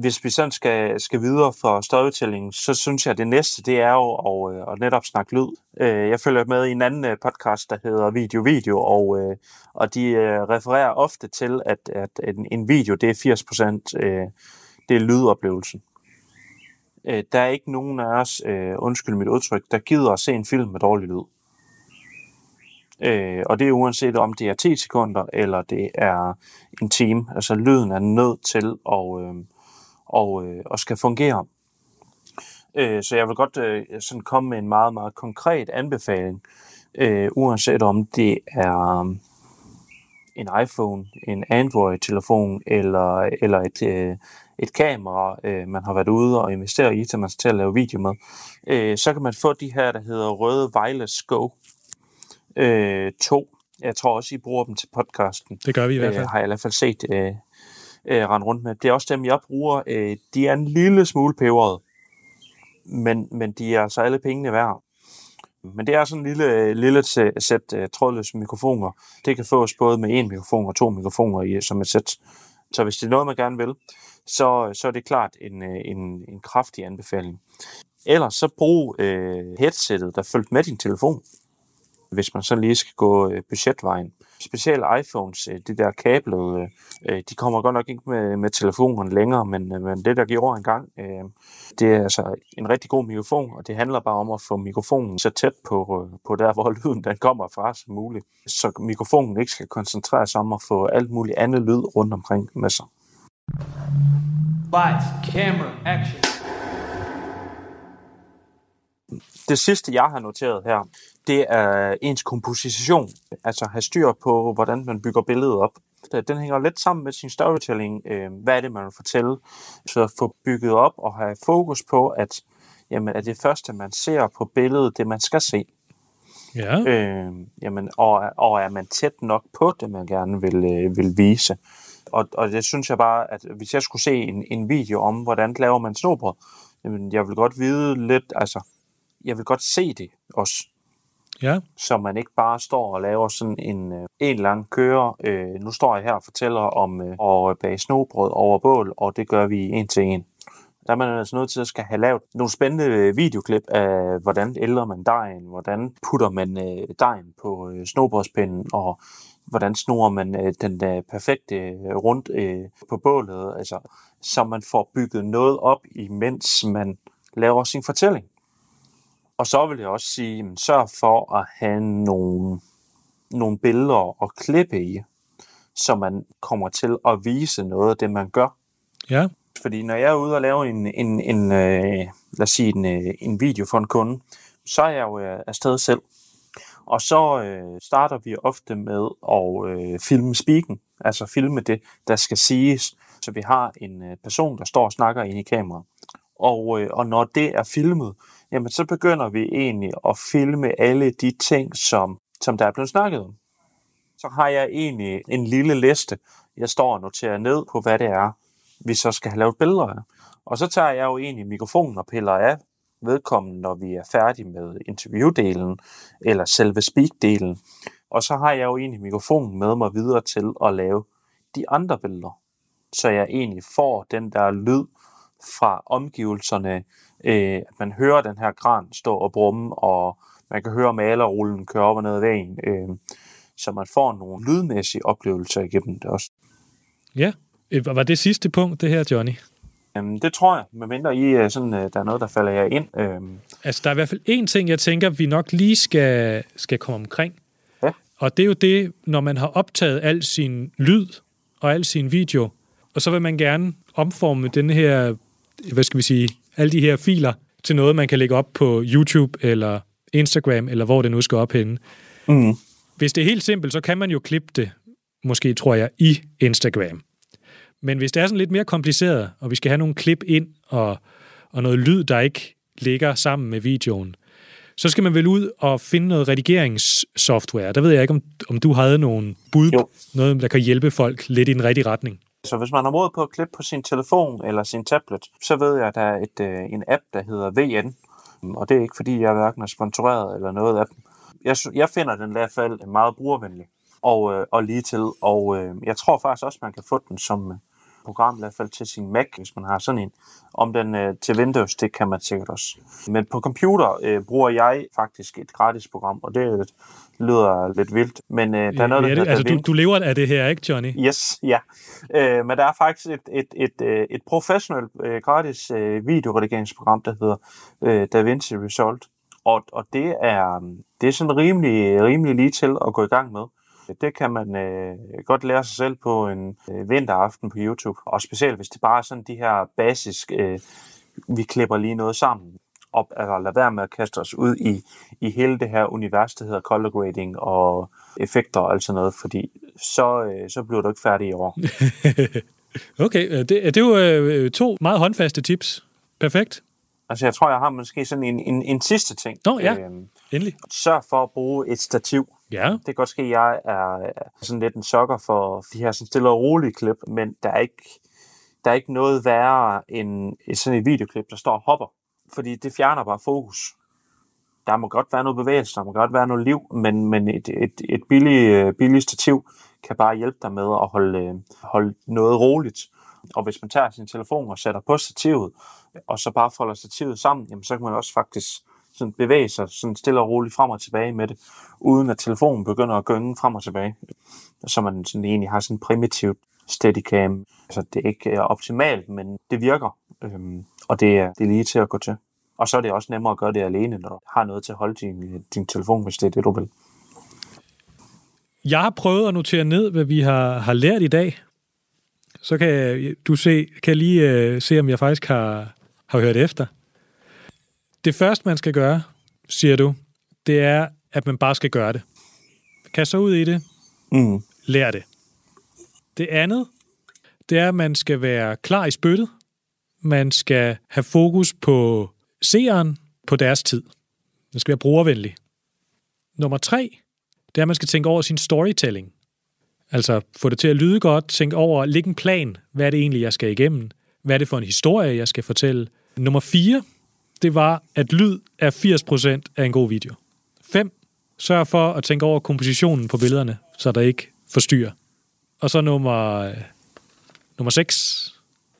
Hvis vi sådan skal, skal videre for storytelling, så synes jeg, at det næste, det er jo at, øh, at netop snakke lyd. Øh, jeg følger med i en anden øh, podcast, der hedder Video Video, og, og de refererer ofte til, at, at en, en video, det er 80% det er lydoplevelsen. Øh, der er ikke nogen af os, øh, undskyld mit udtryk, der gider at se en film med dårlig lyd. Øh, og det er uanset om det er 10 sekunder, eller det er en time. Altså lyden er nødt til at, øh, og, øh, og skal fungere. Øh, så jeg vil godt øh, sådan komme med en meget, meget konkret anbefaling, øh, uanset om det er øh, en iPhone, en Android-telefon eller, eller et, øh, et kamera, øh, man har været ude og investere i, til man skal til at lave video med, øh, så kan man få de her, der hedder Røde Wireless Go øh, 2. Jeg tror også, I bruger dem til podcasten. Det gør vi i hvert fald. Øh, har jeg i hvert fald set øh, øh, rende rundt med. Det er også dem, jeg bruger. Øh, de er en lille smule peberet, men, men de er altså alle pengene værd. Men det er sådan en lille, lille sæt uh, trådløse mikrofoner. Det kan fås både med en mikrofon og to mikrofoner i, som et sæt. Så hvis det er noget, man gerne vil, så, så er det klart en, øh, en, en kraftig anbefaling. Ellers så brug øh, headsettet, der følger med din telefon, hvis man så lige skal gå øh, budgetvejen. Specielt iPhones, øh, det der kablet, øh, de kommer godt nok ikke med, med telefonen længere, men, øh, men det der gjorde engang, øh, det er altså en rigtig god mikrofon, og det handler bare om at få mikrofonen så tæt på, øh, på der, hvor [LAUGHS] lyden den kommer fra som muligt, så mikrofonen ikke skal koncentrere sig om at få alt muligt andet lyd rundt omkring med sig. Lights, camera, action. Det sidste, jeg har noteret her, det er ens komposition. Altså have styr på, hvordan man bygger billedet op. Den hænger lidt sammen med sin storytelling. Øh, hvad er det, man vil fortælle? Så få bygget op og have fokus på, at jamen, er det første, man ser på billedet, det man skal se. Ja. Øh, jamen, og, og er man tæt nok på det, man gerne vil, øh, vil vise. Og, og det synes jeg bare, at hvis jeg skulle se en, en video om, hvordan laver man snobrød, jamen, jeg vil godt vide lidt, altså, jeg vil godt se det også. Ja. Så man ikke bare står og laver sådan en, øh, en lang køre. Øh, nu står jeg her og fortæller om øh, at bage snobrød over bål, og det gør vi en til en. Der er man altså nødt til at skal have lavet nogle spændende øh, videoklip af, hvordan ældrer man dejen, hvordan putter man øh, dejen på øh, snobrødspinden, og hvordan snor man øh, den øh, perfekte øh, rundt øh, på bålet, altså, så man får bygget noget op, imens man laver sin fortælling. Og så vil jeg også sige, jamen, sørg for at have nogle, nogle billeder og klippe i, så man kommer til at vise noget af det, man gør. Ja. Fordi når jeg er ude og lave en, en, en øh, lad os sige, en, øh, en video for en kunde, så er jeg jo øh, afsted selv. Og så øh, starter vi ofte med at øh, filme speaken, altså filme det, der skal siges. Så vi har en øh, person, der står og snakker ind i kameraet. Og, øh, og når det er filmet, jamen så begynder vi egentlig at filme alle de ting, som, som der er blevet snakket om. Så har jeg egentlig en lille liste, jeg står og noterer ned på, hvad det er, vi så skal have lavet billeder af. Og så tager jeg jo egentlig mikrofonen og piller af vedkommende, når vi er færdige med interviewdelen, eller selve speak-delen. Og så har jeg jo egentlig mikrofonen med mig videre til at lave de andre billeder. Så jeg egentlig får den der lyd fra omgivelserne, øh, at man hører den her kran stå og brumme, og man kan høre malerrullen køre op og ned ad vejen, øh, så man får nogle lydmæssige oplevelser igennem det også. Ja, Øh, var det sidste punkt, det her, Johnny? Øhm, det tror jeg, medmindre I øh, sådan, øh, der er noget, der falder jer ind. Øhm. Altså, der er i hvert fald én ting, jeg tænker, vi nok lige skal, skal komme omkring. Ja. Og det er jo det, når man har optaget al sin lyd og al sin video, og så vil man gerne omforme den her, hvad skal vi sige, alle de her filer til noget, man kan lægge op på YouTube eller Instagram, eller hvor det nu skal op henne. Mm. Hvis det er helt simpelt, så kan man jo klippe det, måske tror jeg, i Instagram. Men hvis det er sådan lidt mere kompliceret, og vi skal have nogle klip ind og, og noget lyd, der ikke ligger sammen med videoen, så skal man vel ud og finde noget redigeringssoftware. Der ved jeg ikke, om, om du havde nogle bud, jo. noget, der kan hjælpe folk lidt i den rigtige retning. Så hvis man har mod på at klippe på sin telefon eller sin tablet, så ved jeg, at der er et, øh, en app, der hedder VN. Og det er ikke, fordi jeg hverken er sponsoreret eller noget af dem. Jeg, jeg finder den i hvert fald meget brugervenlig og, øh, og lige til. Og øh, jeg tror faktisk også, man kan få den som, program, i hvert fald til sin Mac, hvis man har sådan en. Om den øh, til Windows, det kan man sikkert også. Men på computer øh, bruger jeg faktisk et gratis program, og det lidt, lyder lidt vildt. Men øh, der er noget, ja, det, altså, du, du lever af det her, ikke Johnny? Yes, ja. Øh, men der er faktisk et, et, et, et, et professionelt øh, gratis øh, videoredigeringsprogram, der hedder øh, DaVinci Resolve. Og, og det, er, det det er sådan rimelig, rimelig lige til at gå i gang med. Det kan man øh, godt lære sig selv på en øh, vinteraften på YouTube. Og specielt hvis det bare er sådan de her basisk, øh, vi klipper lige noget sammen. Op, altså lad være med at kaste os ud i, i hele det her univers, der hedder color grading og effekter og alt sådan noget, fordi så, øh, så bliver du ikke færdig i år. [LAUGHS] okay, øh, det, det er jo øh, to meget håndfaste tips. Perfekt. Altså jeg tror, jeg har måske sådan en, en, en sidste ting. Nå ja, øhm, endelig. Sørg for at bruge et stativ. Ja. Det kan godt ske, at jeg er sådan lidt en sokker for de her sådan stille og rolige klip, men der er ikke, der er ikke noget værre end sådan et videoklip, der står og hopper. Fordi det fjerner bare fokus. Der må godt være noget bevægelse, der må godt være noget liv, men, men et, et, et billigt, billigt stativ kan bare hjælpe dig med at holde, holde noget roligt. Og hvis man tager sin telefon og sætter på stativet, og så bare folder stativet sammen, jamen, så kan man også faktisk sådan bevæge sig sådan stille og roligt frem og tilbage med det, uden at telefonen begynder at gynge frem og tilbage. Så man sådan egentlig har sådan en primitivt steadicam. Altså det er ikke øh, optimalt, men det virker, øhm, og det er, det er lige til at gå til. Og så er det også nemmere at gøre det alene, når du har noget til at holde din, øh, din telefon, hvis det er det, du vil. Jeg har prøvet at notere ned, hvad vi har, har lært i dag. Så kan du se, kan lige øh, se, om jeg faktisk har, har hørt efter. Det første, man skal gøre, siger du, det er, at man bare skal gøre det. Kast sig ud i det. Mm. Lær det. Det andet, det er, at man skal være klar i spyttet. Man skal have fokus på seeren på deres tid. Den skal være brugervenlig. Nummer tre, det er, at man skal tænke over sin storytelling. Altså få det til at lyde godt, tænke over, lægge en plan. Hvad er det egentlig, jeg skal igennem? Hvad er det for en historie, jeg skal fortælle? Nummer 4, det var, at lyd er 80% af en god video. 5. Sørg for at tænke over kompositionen på billederne, så der ikke forstyrrer. Og så nummer, nummer 6.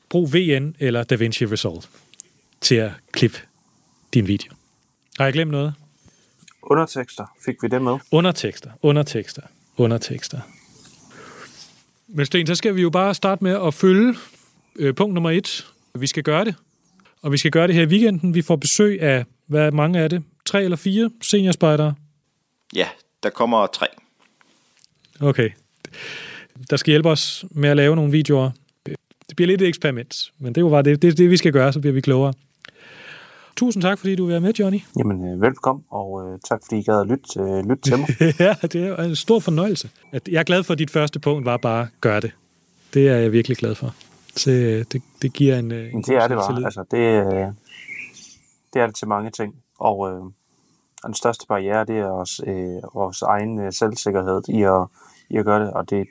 Brug VN eller DaVinci Resolve til at klippe din video. Har jeg glemt noget? Undertekster, fik vi det med? Undertekster, undertekster, undertekster. Men Sten, så skal vi jo bare starte med at følge øh, punkt nummer et. Vi skal gøre det. Og vi skal gøre det her i weekenden. Vi får besøg af, hvad mange er det? Tre eller fire seniorspejdere? Ja, der kommer tre. Okay. Der skal hjælpe os med at lave nogle videoer. Det bliver lidt et eksperiment, men det er jo bare det, det, det vi skal gøre, så bliver vi klogere. Tusind tak, fordi du vil være med, Johnny. Jamen, øh, velkommen, og øh, tak, fordi I gad at lytte, øh, lytte til mig. [LAUGHS] ja, det er en stor fornøjelse. At jeg er glad for, at dit første punkt var bare, gør det. Det er jeg virkelig glad for. Så øh, det, det giver en... en det er det bare. Altså, det, øh, det er det til mange ting. Og øh, den største barriere, det er også øh, vores egen øh, selvsikkerhed i at, i at gøre det, og det,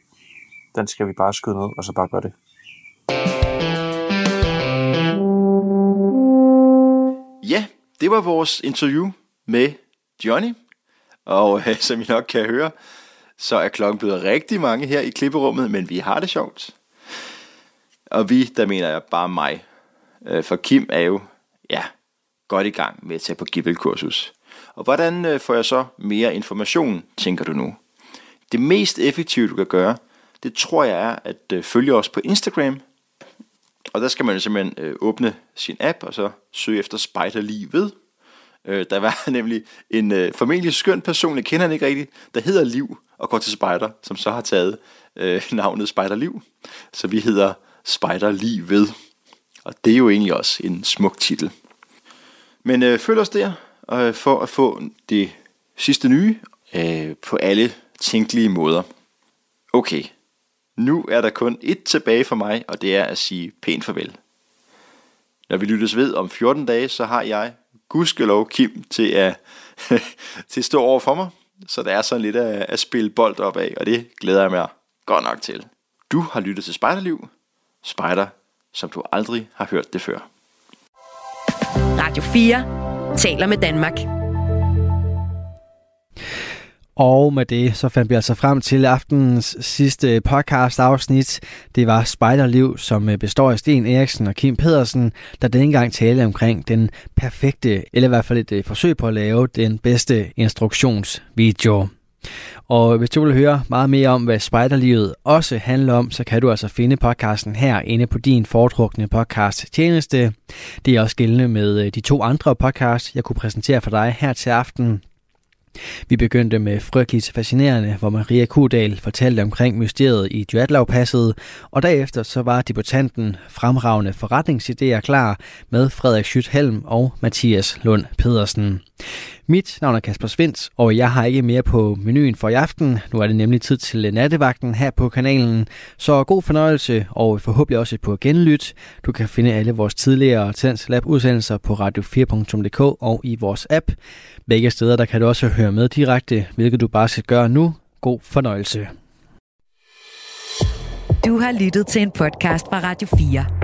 den skal vi bare skyde ned, og så bare gøre det. Ja, det var vores interview med Johnny. Og øh, som I nok kan høre, så er klokken blevet rigtig mange her i klipperummet, men vi har det sjovt. Og vi, der mener jeg bare mig. Øh, for Kim er jo, ja, godt i gang med at tage på Gibbel-kursus. Og hvordan øh, får jeg så mere information, tænker du nu? Det mest effektive, du kan gøre, det tror jeg er at øh, følge os på Instagram. Og der skal man jo simpelthen åbne sin app, og så søge efter Spider Øh, der var [LAUGHS] nemlig en øh, formentlig skøn person, jeg kender han ikke rigtigt, der hedder Liv og går til Spider, som så har taget øh, navnet Spider Liv. Så vi hedder Spider ved. Og det er jo egentlig også en smuk titel. Men øh, følg os der øh, for at få det sidste nye øh, på alle tænkelige måder. Okay, nu er der kun et tilbage for mig, og det er at sige pænt farvel. Når vi lyttes ved om 14 dage, så har jeg gudskelov Kim til at, [LAUGHS] til at stå over for mig. Så der er sådan lidt at, at spille bold op af, og det glæder jeg mig godt nok til. Du har lyttet til Spejderliv. Spejder, som du aldrig har hørt det før. Radio 4 taler med Danmark. Og med det, så fandt vi altså frem til aftenens sidste podcast afsnit. Det var Spejderliv, som består af Sten Eriksen og Kim Pedersen, der denne gang talte omkring den perfekte, eller i hvert fald et øh, forsøg på at lave den bedste instruktionsvideo. Og hvis du vil høre meget mere om, hvad spejderlivet også handler om, så kan du altså finde podcasten her inde på din foretrukne podcast tjeneste. Det er også gældende med øh, de to andre podcasts, jeg kunne præsentere for dig her til aften. Vi begyndte med frygteligt fascinerende, hvor Maria Kudal fortalte omkring mysteriet i Djatlavpasset, og derefter så var debutanten fremragende forretningsidéer klar med Frederik Schüthelm og Mathias Lund Pedersen. Mit navn er Kasper Svens, og jeg har ikke mere på menuen for i aften. Nu er det nemlig tid til nattevagten her på kanalen. Så god fornøjelse, og forhåbentlig også på genlyt. Du kan finde alle vores tidligere Tens Lab udsendelser på radio4.dk og i vores app. Begge steder der kan du også høre med direkte, hvilket du bare skal gøre nu. God fornøjelse. Du har lyttet til en podcast fra Radio 4.